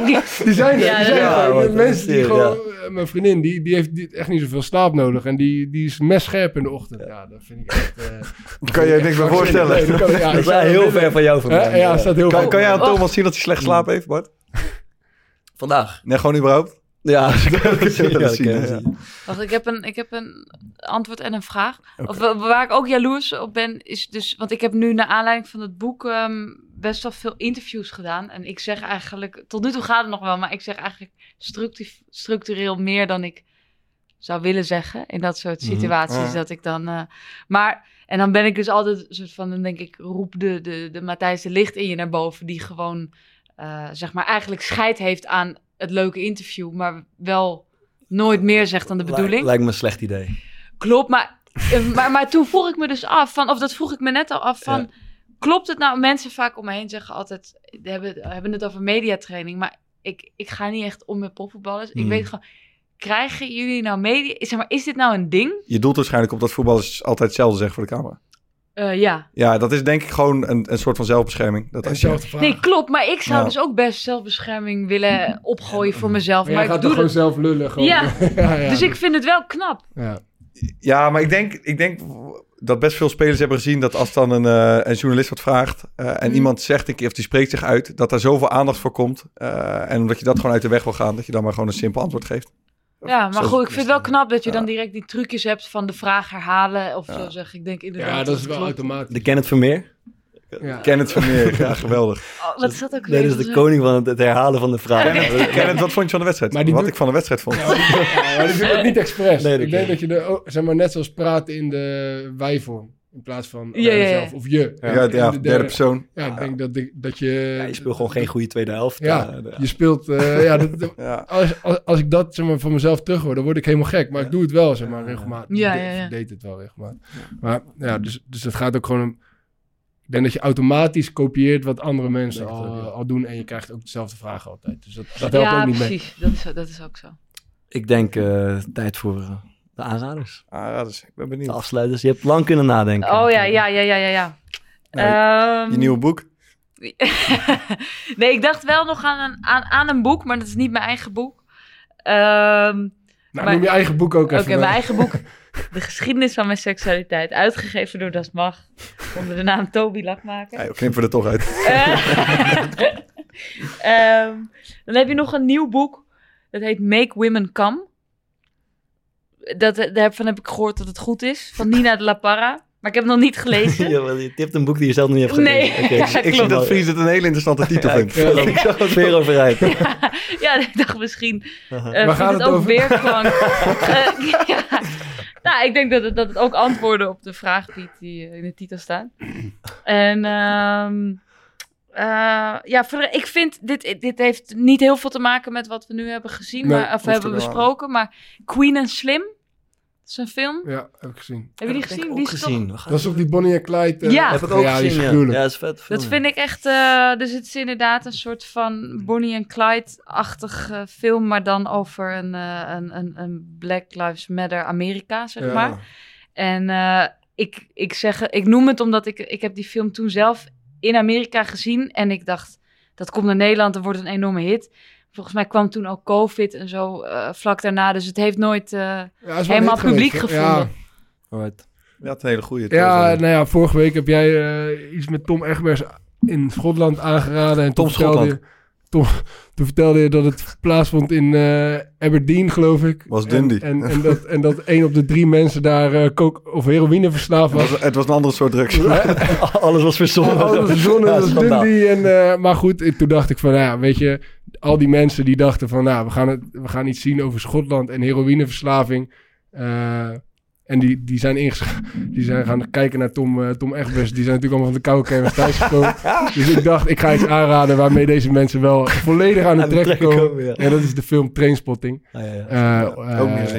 Die zijn er. Ja, die zijn ja, er. mensen die gewoon... Mijn vriendin, die, die heeft die- echt niet zoveel slaap nodig. En die, die is messcherp in de ochtend. Ja, dat vind ik echt... eh, Kan je je niks meer voorstellen? Nee, dat kan- Dat wel heel ver van jou vandaan. Ja, staat heel Kan, kan je aan Oh. Thomas zien dat hij slecht slaap heeft, Bart? Vandaag. Nee, gewoon überhaupt? Ja, dat kan je. Wacht, ik heb een, ik heb een antwoord en een vraag. Of, wa- waar ik ook jaloers op ben, is dus... Want ik heb nu naar aanleiding van het boek ehm, best wel veel interviews gedaan. En ik zeg eigenlijk... Tot nu toe gaat het nog wel, maar ik zeg eigenlijk structureel meer dan ik zou willen zeggen. In dat soort Mhm. situaties. Ja. Dat ik dan... eh, maar... En dan ben ik dus altijd een soort van... Dan denk ik, roep de, de, de Matthijs de Licht in je naar boven. Die gewoon, eh, zeg maar, eigenlijk scheid heeft aan het leuke interview. Maar wel nooit meer zegt dan de bedoeling. Lijkt, lijkt me een slecht idee. Klopt, maar, eh, maar, maar toen vroeg ik me dus af, van, of dat vroeg ik me net al af, van, Ja. klopt het nou? Mensen vaak om me heen zeggen altijd, hebben, hebben het over mediatraining, maar ik, ik ga niet echt om met profvoetballers. Ik Hmm. weet gewoon, krijgen jullie nou media, zeg maar, is dit nou een ding? Je doelt waarschijnlijk op dat voetballers altijd hetzelfde zeggen voor de camera. Eh, ja. Ja, dat is denk ik gewoon een, een soort van zelfbescherming. Dat als je. Nee, klopt, maar ik zou Ja. dus ook best zelfbescherming willen opgooien voor mezelf, Maar maar, jij ik gaat doe toch gewoon zelf lullen. Gewoon. Ja. ja, ja. Dus ik vind het wel knap. Ja. ja, maar ik denk, ik denk dat best veel spelers hebben gezien dat als dan een, eh, een journalist wat vraagt eh, en Mm. iemand zegt een keer of die spreekt zich uit, dat daar zoveel aandacht voor komt. eh, en omdat je dat gewoon uit de weg wil gaan, dat je dan maar gewoon een simpel antwoord geeft. Ja, maar Zoals- goed, ik vind het wel knap dat je Ja. dan direct die trucjes hebt van de vraag herhalen of zo zeg. Ik denk inderdaad. ja, dat is wel klopt. automatisch. De Kenneth Vermeer. Ja. Ken het Vermeer, ja, geweldig. Oh, wat is dat ook Nee, weer? dat is de koning van het, herhalen van de vraag. Ken Ken het, wat vond je van de wedstrijd? Maar die wat doet- ik van de wedstrijd vond. Ja, maar die- ja, maar die doet het niet expres. Nee, ik denk dat je er, zeg maar, net zoals praten in de wij-vorm. In plaats van Ja, eh, ja, ja. zelf of je. Ja, ja, de derde persoon. Ja, ik denk dat, ik, dat je... Ja, je speelt gewoon geen goede tweede helft. Ja, de- je speelt... eh, ja, dat, dat- Ja. als, als, als ik dat zeg maar, van mezelf terug hoor, dan word ik helemaal gek. Maar ik doe het wel, zeg maar, regelmatig. Ja, Ik ja, ja. deed- deed het wel regelmatig. Maar ja, dus, dus het gaat ook gewoon om... Ik denk dat je automatisch kopieert wat andere mensen al, ook, ja. al doen. En je krijgt ook dezelfde vragen altijd. Dus dat, dat helpt ja, ook niet mee. precies. Dat is, dat is ook zo. Ik denk eh, tijd voor de aanraders. Ik ben De benieuwd. afsluiters. Je hebt lang kunnen nadenken. Oh ja, ja, ja, ja, ja. ja. Ehm, Je nieuwe boek? nee, ik dacht wel nog aan een, aan, aan een boek, maar dat is niet mijn eigen boek. Ehm, Nou, Maar- noem je eigen boek ook Oké, even. mijn eigen boek. De geschiedenis van mijn seksualiteit, uitgegeven door Das Mag, onder de naam Toby Lakmaker. Ja, knippen we er toch uit. Eh, ehm, dan heb je nog een nieuw boek, dat heet Make Women Come. Dat, daarvan heb ik gehoord dat het goed is, van Nina de La Parra. Maar ik heb het nog niet gelezen. Ja, je tipt een boek die je zelf nog niet hebt Nee. gelezen. Oké, Ja, ik- Ik zie klopt. dat Fries het een hele interessante titel vindt. Ja, ik, ik zag het weer overheid. ja, ik dacht misschien eh Waar vindt gaat het het ook over? weerklank. Eh, ja. Nou, ik denk dat het, dat het ook antwoorden op de vraag biedt die eh, in de titel staan. En ehm, eh, ja, verder, ik vind dit, dit heeft niet heel veel te maken met wat we nu hebben gezien, Nee, maar, of hebben besproken. Maar Queen and Slim, dat is een film. Ja, heb ik gezien. Hebben jullie Heb ik gezien? Die is toch- gezien. We gaan- Dat is ook die Bonnie en Clyde. eh, Ja. Heb ik ook ja, die is gezien, ja. Ja, dat is vet. film, Dat ja. vind ik echt. eh, dus het is inderdaad een soort van Bonnie en Clyde-achtig eh, film, maar dan over een, eh, een, een, een Black Lives Matter Amerika, zeg Ja. maar. En eh, ik, ik, zeg, ik noem het omdat ik, ik heb die film toen zelf in Amerika gezien en ik dacht, dat komt naar Nederland, dan wordt het een enorme hit. Volgens mij kwam toen ook COVID en zo eh, vlak daarna, dus het heeft nooit... eh, Ja, helemaal geweest, publiek hè? gevonden. Ja, het is een hele goede. Ja, nou ja, vorige week heb jij eh, iets met Tom Egbers in Schotland aangeraden. En Tom toen vertelde Schotland. Je, Tom, toen vertelde je dat het plaatsvond in eh, Aberdeen, geloof ik. Was Dundee. En, en, dat, en dat één op de drie mensen daar eh coke of heroïne verslaafd Het was. was, het was een andere soort drugs. Alles was verzonnen. Alles verzonnen, Ja, schandaal. Dundee. En, eh, maar goed, toen dacht ik van, nou ja, weet je, al die mensen die dachten van, nou, we gaan, het, we gaan iets zien over Schotland en heroïneverslaving. Eh, en die, die, zijn inges- die zijn gaan kijken naar Tom, eh, Tom Egbers. Die zijn natuurlijk allemaal van de koude kermis thuisgekomen. dus ik dacht, ik ga iets aanraden waarmee deze mensen wel volledig aan de trek komen. komen, ja. En dat is de film Trainspotting. Ah, ja, ja.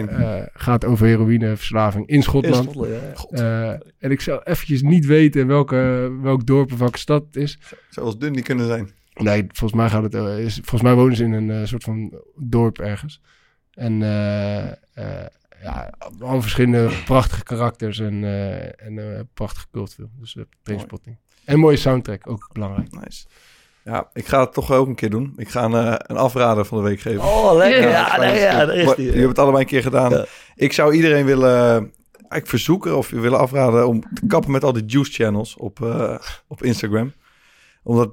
Eh, gaat over heroïneverslaving in In Schotland. Schotland, ja, ja. Eh, en ik zou eventjes niet weten welke, welk dorp of welke stad het is. Zoals Dundee kunnen zijn. Nee, volgens mij gaat het. eh, is, volgens mij wonen ze in een eh, soort van dorp ergens. En eh, eh, ja, al verschillende prachtige karakters en, eh, en een prachtige cultfilm. Dus uh, Trainspotting. En mooie soundtrack, ook belangrijk. Nice. Ja, ik ga het toch ook een keer doen. Ik ga een, een afrader van de week geven. Oh, lekker. Ja, Ja, nee, ja, daar is Maar die. Je hebt het allebei een keer gedaan. Ja. Ik zou iedereen willen eigenlijk verzoeken of willen afraden om te kappen met al die juice channels op, eh, op Instagram. Omdat,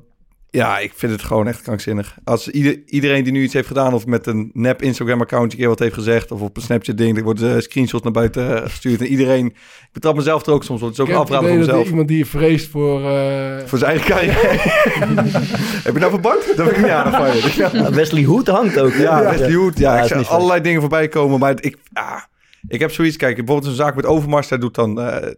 ja, ik vind het gewoon echt krankzinnig. Als ieder, iedereen die nu iets heeft gedaan of met een nep Instagram account een keer wat heeft gezegd of op een Snapchat ding, er worden eh, screenshots naar buiten eh, gestuurd. En iedereen, ik betrap mezelf er ook soms op. Het is ook een dat er mezelf. iemand die je vreest voor... eh, Voor zijn eigen carrière. heb je nou verband? Dat heb ik niet aardig van je. Ja, Wesley Hood hangt ook. hè? Ja, Wesley Hood. Ja, Ja, ik zie allerlei dingen voorbij komen. Maar ik, ah, ik heb zoiets. Kijk, bijvoorbeeld een zaak met Overmars. Daar doet dan... eh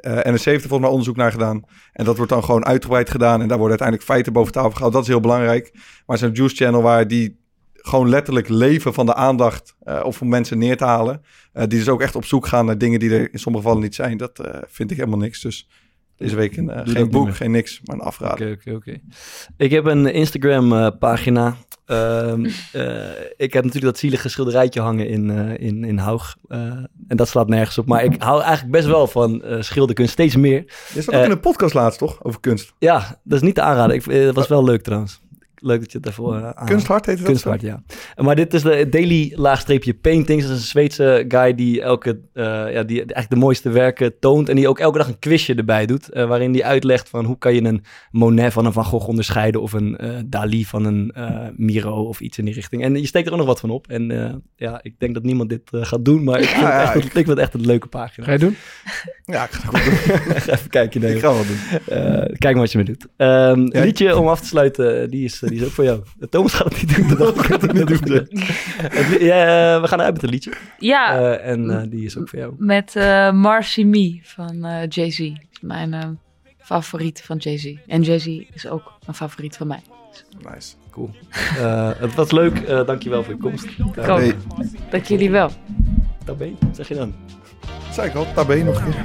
eh, NRC heeft er volgens mij onderzoek naar gedaan. En dat wordt dan gewoon uitgebreid gedaan. En daar worden uiteindelijk feiten boven tafel gehaald. Dat is heel belangrijk. Maar zo'n Juice Channel waar die gewoon letterlijk leven van de aandacht... eh of om mensen neer te halen. eh, die dus ook echt op zoek gaan naar dingen die er in sommige gevallen niet zijn. Dat vind ik helemaal niks. Dus deze week een, eh, geen boek, geen niks, maar een afrader. Oké, oké, oké. Ik heb een Instagram-pagina. Ehm, eh, ik heb natuurlijk dat zielige schilderijtje hangen in, eh, in, in Haug. Eh, en dat slaat nergens op. Maar ik hou eigenlijk best wel van eh, schilderkunst. Steeds meer. Je zat ook Eh, in een podcast laatst, toch? Over kunst. Ja, dat is niet te aanraden. Ik, eh, dat was wel leuk trouwens. Leuk dat je het even uh, Kunsthart heet het Kunsthart, ja. Maar dit is de Daily Laagstreepje Paintings. Dat is een Zweedse guy die elke, eh, ja, die eigenlijk de mooiste werken toont. En die ook elke dag een quizje erbij doet. eh, waarin die uitlegt van hoe kan je een Monet van een Van Gogh onderscheiden. Of een eh, Dali van een eh, Miro of iets in die richting. En je steekt er ook nog wat van op. En eh, ja, ik denk dat niemand dit eh, gaat doen. Maar ik vind, Ja, het ja, echt, een- ik vind het echt een leuke pagina. Ga je doen? Ja, ik ga het goed doen. Even kijken. Ik Nee. ga wel doen. Eh, kijk maar wat je me doet. Ehm Ja. Liedje om af te sluiten, eh, die is, die is ook voor jou. Thomas gaat het niet doen. Dat ik het niet doen. Ja, eh, we gaan eruit met een liedje. Ja, Eh, en eh, die is ook voor jou. met eh Marcy Me van eh, Jay-Z. Mijn eh, favoriet van Jay-Z. En Jay-Z is ook een favoriet van mij. Nice. Cool. Eh, het was leuk. eh dankjewel voor je komst. Ik Dank jullie wel. Tabé, zeg je dan? Zei ik al, je nog een keer.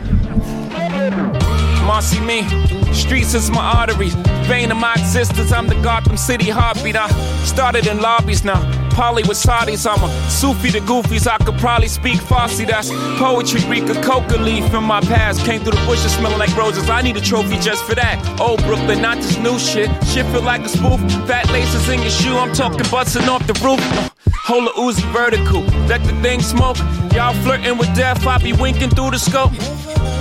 Marcy me, streets is my arteries, vein of my existence. I'm the Gotham City heartbeat. I started in lobbies now. Polly with Saudis, I'm a Sufi to goofies. I could probably speak Farsi. That's poetry, Greek, a coca leaf in my past. Came through the bushes smelling like roses. I need a trophy just for that. Old Brooklyn, not this new shit. Shit feel like a spoof. Fat laces in your shoe. I'm talking busting off the roof. Hold a Uzi vertical, let the thing smoke. Y'all flirting with death, I be winking through the scope.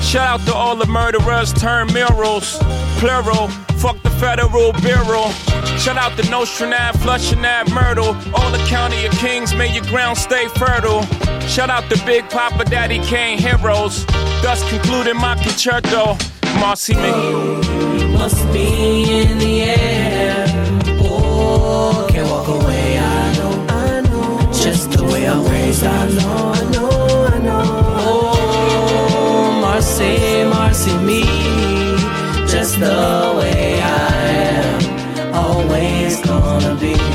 Shout out to all the murderers turn mirrors. Plural, fuck the federal bureau. Shout out to Nostranab, flushing that myrtle. All the county of kings, may your ground stay fertile. Shout out to Big Papa Daddy Kane heroes. Thus concluding my concerto. Marcy me. must be in the air. I know, I know, I know. Oh, me, just the way I am, always gonna be.